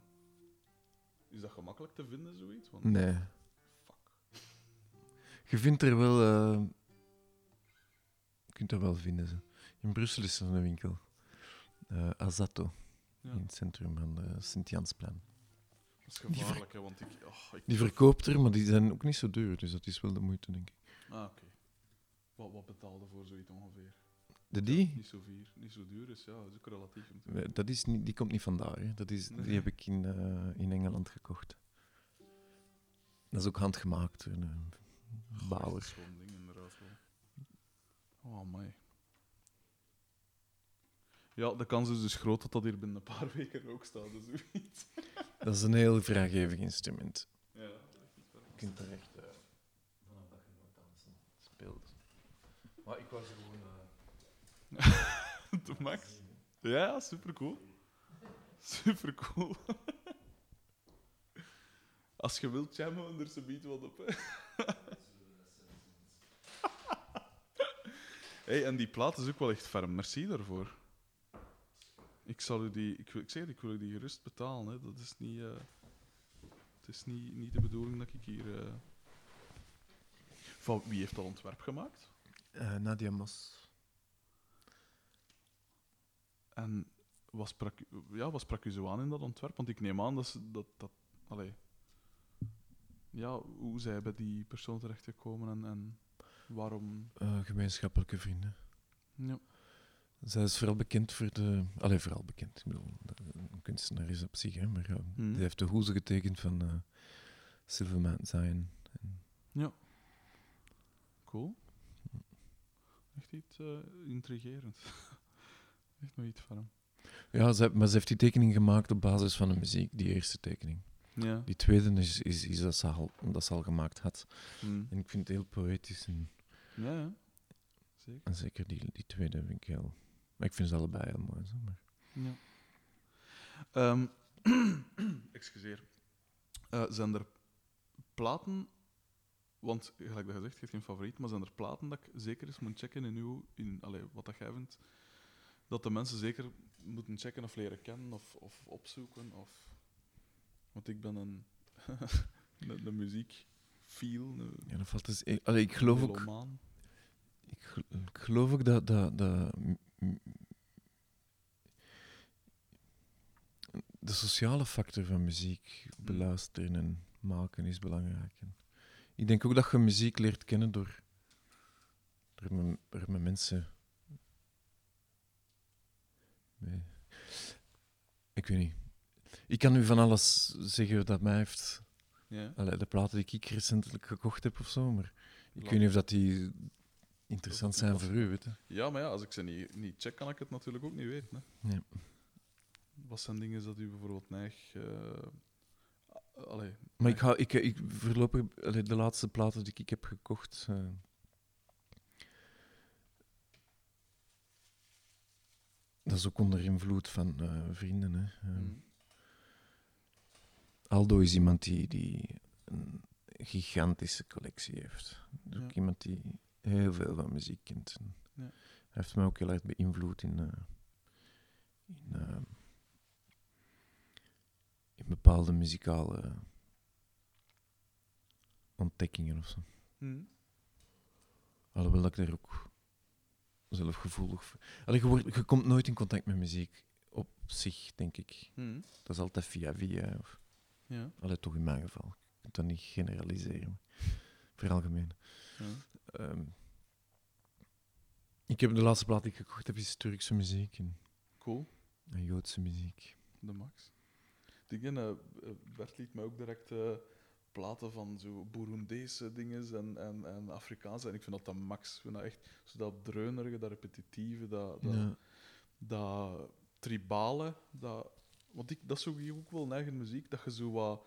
Is dat gemakkelijk te vinden, zoiets? Want... Nee. Fuck. Je vindt er wel... eh, je kunt er wel vinden. Ze. In Brussel is er een winkel. Eh Azato. Ja. In het centrum van de Sint-Jansplein. Dat is gevaarlijk, hè, want ik... Oh, ik... Die verkoopt er, maar die zijn ook niet zo duur. Dus dat is wel de moeite, denk ik. Ah, oké. Wat, wat betaalde voor zoiets ongeveer? De die? Niet zo, vier, niet zo duur is, ja, dat is ook relatief. natuurlijk. Eh, Dat is niet, die komt niet vandaar. Hè. Dat is, Nee. Die heb ik in, eh, in Engeland gekocht. Dat is ook handgemaakt een Goh, bouwer. dat is Zo'n ding, inderdaad wel. Oh, my. Ja, de kans is dus groot dat dat hier binnen een paar (laughs) weken ook staat, dus zoiets. Dat is een heel vraaggevig instrument. Ja, Je kunt er echt eh, vanaf dat je nooit dansen speelt. Maar ik was gewoon. (laughs) de max. Ja, super cool. Super cool. (laughs) Als je wilt jammen, er ze biedt wat op. Hè. hey, en die plaat is ook wel echt ferm. Merci daarvoor. Ik zal u die, ik, ik zeg ik wil u die gerust betalen. Hè. Dat is niet, eh, het is niet, niet de bedoeling dat ik hier. eh, Van wie heeft dat ontwerp gemaakt? Eh, Nadia Mos. En wat sprak, u- ja, wat sprak u zo aan in dat ontwerp? Want ik neem aan dat ze dat. dat allee, ja, hoe zij bij die persoon terechtgekomen en, en waarom. Gemeenschappelijke vrienden. Ja. Zij is vooral bekend voor de... Allee, vooral bekend. Ik bedoel, een kunstenaar is op zich, hè, maar uh, Mhm. die heeft de hoeze getekend van uh, Silver Mountain Zion. Cool. Echt iets uh, intrigerend. (laughs) Echt nog iets van hem. Ja, ze, maar ze heeft die tekening gemaakt op basis van de muziek, die eerste tekening. Ja. Die tweede is, is, is dat, ze al, dat ze al gemaakt had. Mm. En ik vind het heel poëtisch. En, Ja, ja. Zeker. en zeker die, die tweede vind ik heel... Maar ik vind ze allebei heel mooi. Zo, maar. Ja. Ehm, (clears throat) excuseer. Eh, zijn er platen, want gelijk dat je zegt, je hebt geen favoriet, maar zijn er platen dat ik zeker eens moet checken in, uw, in allee, wat dat jij vindt, dat de mensen zeker moeten checken of leren kennen of, of opzoeken? Of... Want ik ben een, (laughs) een muziek feel, Ja, dat valt dus... Ik, allee, ik geloof ook... Ik, ik geloof ook dat, dat, dat de sociale factor van muziek beluisteren en maken is belangrijk. En ik denk ook dat je muziek leert kennen door, door, door met mensen. Ik weet niet. Ik kan u van alles zeggen dat mij heeft. Ja. Allee, de platen die ik recentelijk gekocht heb of zo, maar ik weet niet of dat die interessant zijn voor u, weet je. Ja, maar ja, als ik ze niet, niet check, kan ik het natuurlijk ook niet weten. Hè. Wat zijn dingen dat u bijvoorbeeld neig... eh, allee, Maar ik, hou, ik, ik voorlopig, allee, de laatste platen die ik heb gekocht. eh, dat is ook onder invloed van eh, vrienden. Hè. Eh, mm, Aldo is iemand die, die een gigantische collectie heeft. Dus Ja. ook iemand die heel veel van muziek kent. En Ja. Hij heeft mij ook heel erg beïnvloed in, eh, in, eh, in bepaalde muzikale ontdekkingen of zo. mm, Alhoewel dat ik daar ook zelf gevoelig voor... Allee, je, wordt- je komt nooit in contact met muziek op zich, denk ik. mm, Dat is altijd via via. Of, ja, allee, toch in mijn geval. Je kunt dat niet generaliseren. Veralgemeen. ja. Ehm ik heb de laatste plaat die ik gekocht heb, is Turkse muziek en, Cool, en Joodse muziek. de max. Dingen, eh, Bert liet mij ook direct eh, platen van zo Burundese dingen en, en, en Afrikaanse. En ik vind dat de max. Ik vind dat echt zo dat dreunerige, dat repetitieve, dat, dat, Ja. dat tribale, dat, want ik, dat zoek ik ook wel in eigen muziek, dat je zo wat...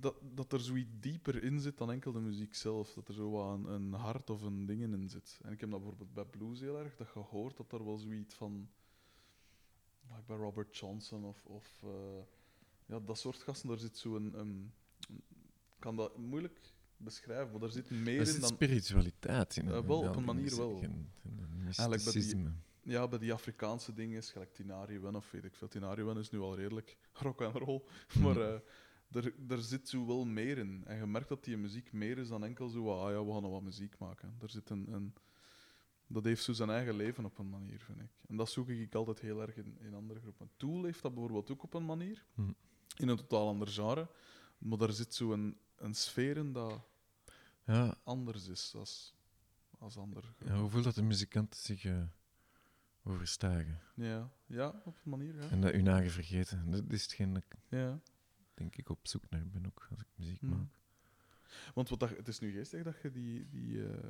Dat, dat er zoiets dieper in zit dan enkel de muziek zelf. Dat er zo wat een, een hart of een dingen in zit. En ik heb dat bijvoorbeeld bij blues heel erg, dat je hoort dat er wel zoiets van... like bij Robert Johnson of... of eh, ja, dat soort gasten, daar zit zo een... een ik kan dat moeilijk beschrijven, maar daar zit meer Er in dan... spiritualiteit in. Eh, wel, op een manier wel. Eigenlijk bij die-. Ja, bij die Afrikaanse dingen, gelijk Tinariwen of weet ik veel. Tinariwen is nu al redelijk rock and roll, (laughs) maar Mhm. Er, er zit zo wel meer in. En je merkt dat die muziek meer is dan enkel zo, ah ja, we gaan nog wat muziek maken. Zit een, een, dat heeft zo zijn eigen leven op een manier, vind ik. En dat zoek ik altijd heel erg in, in andere groepen. Tool heeft dat bijvoorbeeld ook op een manier, Mhm. in een totaal ander genre, maar daar zit zo een, een sfeer in dat Ja, anders is als, als andere ja, groepen. hoeveel dat de muzikanten zich eh, overstijgen. Ja, ja, op een manier, ja. En dat hun eigen vergeten. Dat is hetgeen dat ja. Denk ik op zoek naar ben ook als ik muziek Mhm. maak. Want wat dat, het is nu geestig dat je die, die, eh,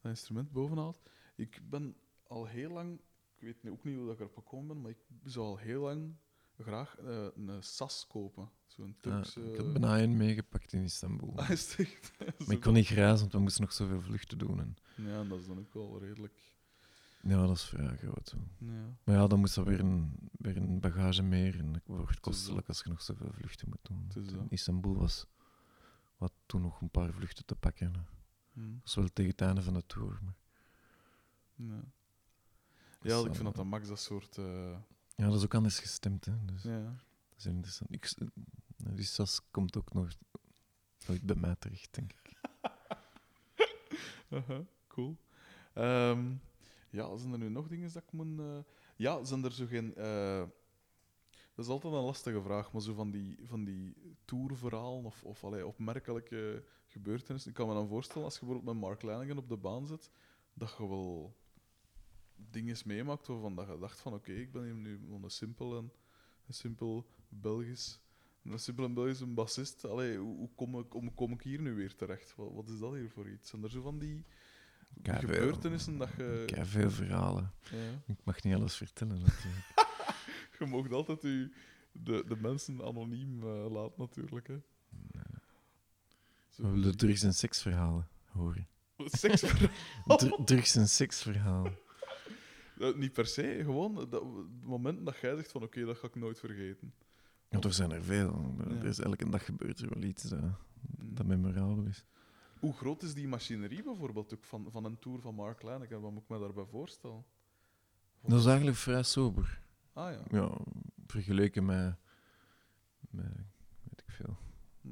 dat instrument bovenhaalt. Ik ben al heel lang, ik weet nu ook niet hoe dat ik erop gekomen ben, maar ik zou al heel lang graag eh, een sas kopen. Zo'n Ja, Turkse... ik had bijna één meegepakt in Istanbul. Ah, is echt? (laughs) Maar ik kon niet reizen, want we moesten nog zoveel vluchten doen. En, Ja, dat is dan ook wel redelijk... ja, dat is vrij groot. Ja. Maar ja, dan moest dat weer een, weer een bagage meer. En het wordt is kostelijk als je nog zoveel vluchten moet doen. Is In. Istanbul was wat toen nog een paar vluchten te pakken. Dat Hm. was wel tegen het einde van de tour. Maar Ja. is ja, ik vind dat eh, dat max dat soort... eh, ja, dat is ook anders gestemd. Hè. Dus ja. dat is interessant. Ik, nou, die sas komt ook nog nooit bij mij terecht, denk ik. (laughs) Aha, cool. Ehm, ja, zijn er nu nog dingen dat ik moet... eh, Ja, zijn er zo geen... eh, Dat is altijd een lastige vraag, maar zo van die, van die tourverhalen of, of allee, opmerkelijke gebeurtenissen. Ik kan me dan voorstellen, als je bijvoorbeeld met Mark Lanigan op de baan zit, dat je wel dingen meemaakt waarvan je dacht van oké, ik ben hier nu een simpel en een simpel Belgisch, een simpel en Belgische bassist. Allee, hoe, hoe kom ik, hoe kom ik hier nu weer terecht? Wat, wat is dat hier voor iets? Zijn er zo van die Keiveel. gebeurtenissen dat je... Ik heb veel verhalen. Ja. Ik mag niet alles vertellen, natuurlijk. (laughs) (laughs) Je mag altijd u, de, de mensen anoniem eh, laten, natuurlijk. Hè. Zo We willen drugs- en seksverhalen horen. (laughs) Seksverhaal. Dr- drugs- en seksverhalen. Eh, niet per se, gewoon dat, het moment dat jij zegt van oké, dat ga ik nooit vergeten. Want er zijn er veel. Er is elke dag gebeurt er wel iets dat, Mm. dat memorabel is. Hoe groot is die machinerie bijvoorbeeld ook van, van een tour van Mark Leineken? Wat moet ik me daarbij voorstellen? Dat is eigenlijk vrij sober. Ah ja. Ja, vergeleken met, met weet ik veel. Hm.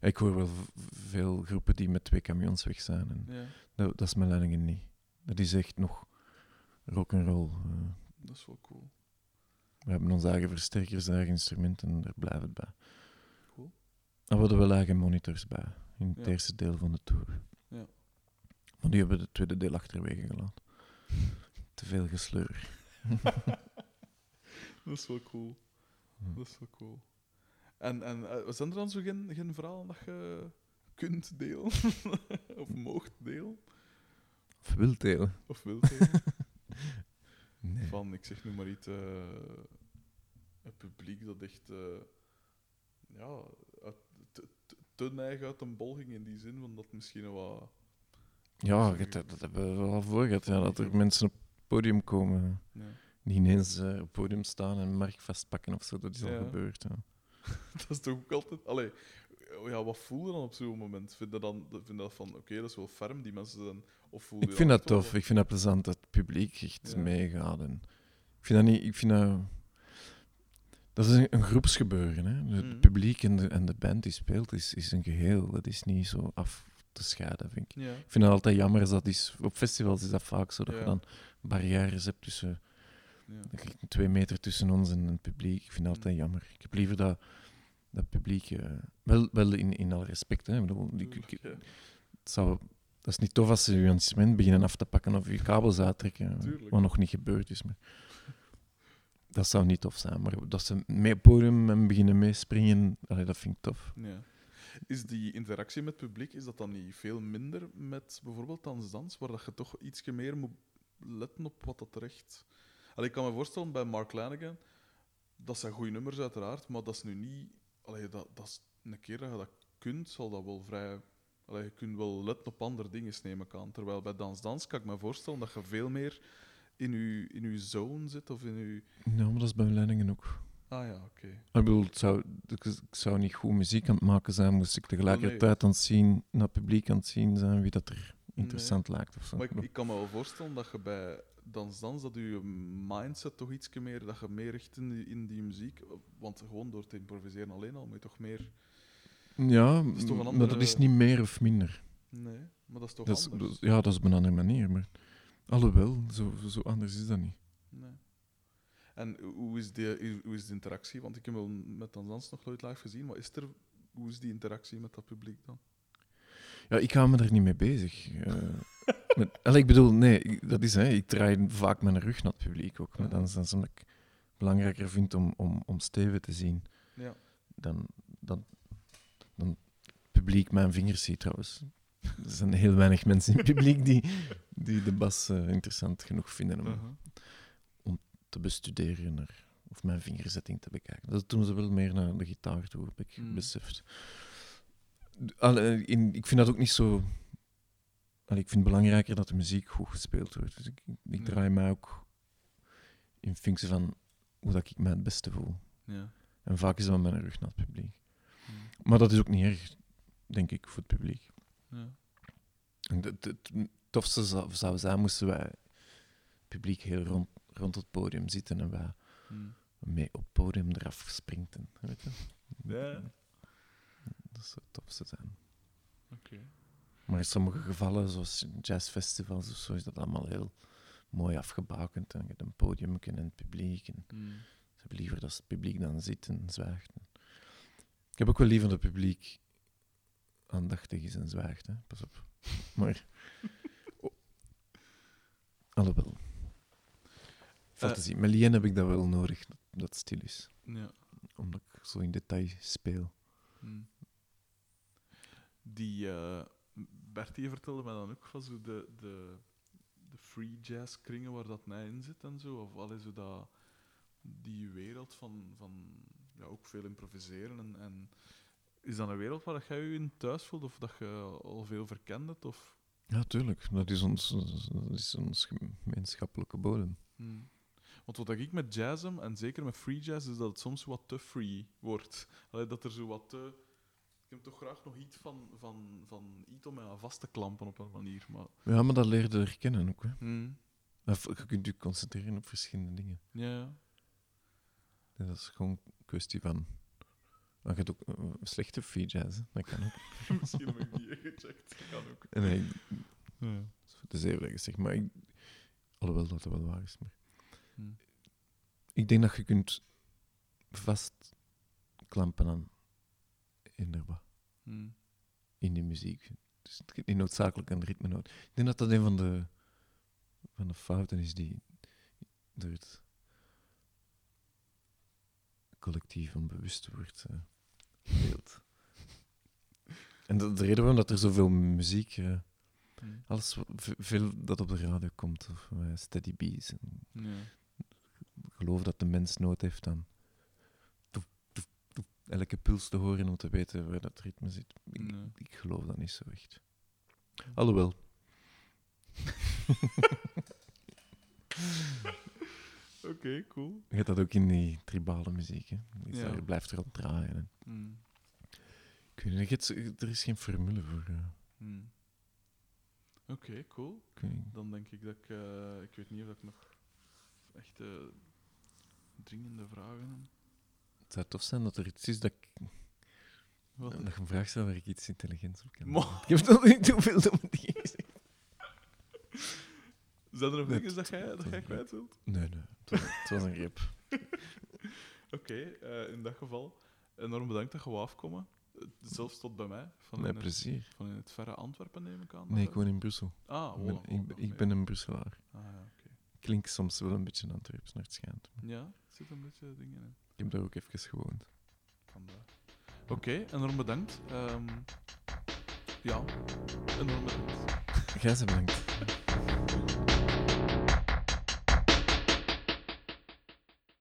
Ik hoor wel veel groepen die met twee camions weg zijn. En ja, dat, dat is mijn leidingen niet. Dat is echt nog rock'n'roll. eh. dat is wel cool. we hebben onze eigen versterkers, eigen instrumenten en daar blijft het bij. Cool. En we hadden wel eigen monitors bij, in het Ja. eerste deel van de tour. Ja. Maar die hebben we het tweede deel achterwege gelaten. Te veel gesleur. (laughs) Dat is wel cool. Hm. Dat is wel cool. En, en eh, zijn er dan zo geen, geen verhalen dat je kunt delen? (laughs) of moogt delen? Of wild delen. Of wilt delen? (laughs) Nee. Van, ik zeg nu maar iets, eh een publiek dat echt, eh, ja, te, neig uit een bol ging in die zin van dat misschien wat. Ja, dat, dat hebben we wel al voor gehad. Ja, dat er mensen op het podium komen Ja. die ineens eh, op het podium staan en mark vastpakken of zo. Dat is Ja. al gebeurd. Ja. (laughs) Dat is toch ook altijd. Allee, ja, wat voel je dan op zo'n moment? Vind je dan vind je dat van, oké, dat is wel ferm, die mensen zijn. Of voel je Ik vind dan dat wel tof. Ik vind dat plezant dat het publiek echt meegaat. En ik vind dat niet... Ik vind dat... Dat is een, een groepsgebeuren. Hè. Het Mhm. publiek en de, en de band die speelt is, is een geheel. Dat is niet zo af te scheiden, vind ik. Ja. Ik vind dat altijd jammer. Dat is, op festivals is dat vaak zo, dat Ja. je dan barrières hebt tussen... Ja. Twee meter tussen ons en het publiek. Ik vind dat Mm. altijd jammer. Ik heb liever dat, dat publiek... eh, wel wel in, in alle respect, hè. Ik bedoel, het zou, dat is niet tof als ze je instrument beginnen af te pakken of je kabels uittrekken. Tuurlijk. Wat nog niet gebeurd is. Maar dat zou niet tof zijn. Maar dat ze mee podium en beginnen meespringen, dat vind ik tof. Ja. Is die interactie met het publiek, is dat dan niet veel minder met bijvoorbeeld Dans Dans, waar dat je toch iets meer moet letten op wat dat terecht... Allee, ik kan me voorstellen, bij Mark Lanigan, dat zijn goede nummers uiteraard, maar dat is nu niet... Allee, dat, dat is een keer dat je dat kunt, zal dat wel vrij... Allee, je kunt wel letten op andere dingen, neem ik aan. Terwijl bij Dans Dans kan ik me voorstellen dat je veel meer in je, in uw zone zit, of in je... Ja, maar dat is bij Leidingen ook. Ah ja, oké. Ik bedoel, het zou, ik, ik zou niet goed muziek aan het maken zijn, moest ik tegelijkertijd aan het zien, naar het publiek aan het zien zijn wie dat er interessant lijkt. Of zo. Maar ik, ik kan me wel voorstellen dat je bij Dans Dans, dat je mindset toch iets meer, dat je meer richt in die, in die muziek, want gewoon door te improviseren alleen al moet je toch meer... ja, is toch een maar andere- dat is niet meer of minder. Nee, maar dat is toch Dat is, anders? dat is- ja, dat is op een andere manier, maar alhoewel, zo, zo anders is dat niet. Nee. En hoe is, die, hoe is de interactie? Want ik heb wel met Dans nog nooit live gezien, maar is er, hoe is die interactie met dat publiek dan? Ja, ik hou me daar niet mee bezig. eh. (laughs) met, allee, ik bedoel, nee, dat is, hè, ik draai vaak mijn rug naar het publiek ook. Maar dan is dat omdat ik belangrijker vind om, om, om Steven te zien Ja. dan, dan, dan het publiek mijn vingers ziet trouwens. Er zijn heel weinig mensen in het publiek die, die de bas eh, interessant genoeg vinden om Uh-huh. te bestuderen naar, of mijn vingerzetting te bekijken. Dat doen ze wel meer naar de gitaar toe, heb ik Mm. beseft. Allee, in, ik vind dat ook niet zo... Allee, ik vind het belangrijker dat de muziek goed gespeeld wordt. Dus ik, ik draai mij ook in functie van hoe dat ik mij het beste voel. Ja. En vaak is dat met mijn rug naar het publiek. Mm. Maar dat is ook niet erg, denk ik, voor het publiek. Ja. En het, het tofste zou, zou zijn, moesten wij het publiek heel rond, rond het podium zitten en wij Mm. mee op het podium eraf sprinten. Weet je? Ja. Dat zou het tofste zijn. Oké. Maar in sommige gevallen, zoals jazzfestivals of zo, is dat allemaal heel mooi afgebakend. En je hebt een podium en het publiek. En Mm. ze hebben liever dat het publiek dan zit en zwijgt. Ik heb ook wel liever dat het publiek aandachtig is en zwijgt. Hè? Pas op. (laughs) Maar o- Alhoewel. Fantasie. Met Lien heb ik dat wel nodig, dat, dat stil is. Ja. Omdat ik zo in detail speel. Hm. Die eh Bertie vertelde mij dan ook van zo de, de, de free jazz kringen waar dat mij in zit en zo. Of allee, zo dat, die wereld van, van ja, ook veel improviseren. En, en is dat een wereld waar dat jij je in thuis voelt of dat je al veel verkend hebt? Of? Ja, tuurlijk. Dat is ons, dat is ons gemeenschappelijke bodem. Hm. Want wat ik met jazz en zeker met free jazz, is dat het soms wat te free wordt. Allee, dat er zo wat te... Ik heb toch graag nog iets van, van, van iets om mij aan vast te klampen op een manier. Maar, Ja, maar dat leerde herkennen ook. Hè. hm. Of Je kunt je concentreren op verschillende dingen. Ja, ja. En dat is gewoon een kwestie van... Maar je hebt ook eh, slechte free jazz, hè. dat kan ook. (laughs) Misschien heb ik die gecheckt. Dat kan ook. Nee, Ja. het is even gezegd, maar ik, alhoewel dat wel waar is. Maar Hm. ik denk dat je kunt vastklampen aan inderdaad Hm. in de muziek. Dus het is niet noodzakelijk een ritme nodig. Ik denk dat dat een van de, van de fouten is die door het collectief onbewust wordt uh, En dat, de reden waarom dat er zoveel muziek, eh, Hm. alles wat- veel dat op de radio komt, of eh, steady. En Ja. ik geloof dat de mens nood heeft aan elke puls te horen om te weten waar dat ritme zit. Ik, Nee. ik geloof dat niet zo echt. Alhoewel. (laughs) (laughs) Oké, cool. Je hebt dat ook in die tribale muziek. Hè? Iets Ja. daar blijft erop draaien. En, Hm. ik weet niet, er is geen formule voor. Hm. Oké, cool. niet. Dan denk ik dat ik... eh, ik weet niet of ik nog echt eh, dringende vragen heb. Het zou tof zijn dat er iets is dat, ik, Wat? dat je een vraag stelt waar ik iets intelligents op kan. Ik heb tot nu toe veel domme dingen gezegd. Zijn er nog dingen dat jij, dat jij kwijt wilt? Nee, nee. Het was, een greep. (laughs) (laughs) Oké, eh, in dat geval enorm bedankt dat je wou afkomen. Eh, Zelfs tot bij mij. Van Met in het, plezier. van in het verre Antwerpen neem ik aan. Nee, ik woon in Brussel. Ah, Ik ben, oh, ik, ben- ik een Brusselaar. Ah, ja, oké. Klink soms wel een beetje Antwerps naar het schijnt. Ja, er zitten een beetje dingen in. Ik heb daar ook even gewoond. Vandaar. Oké, enorm bedankt. Ehm, ja, enorm bedankt. Jij ze bedankt. (laughs)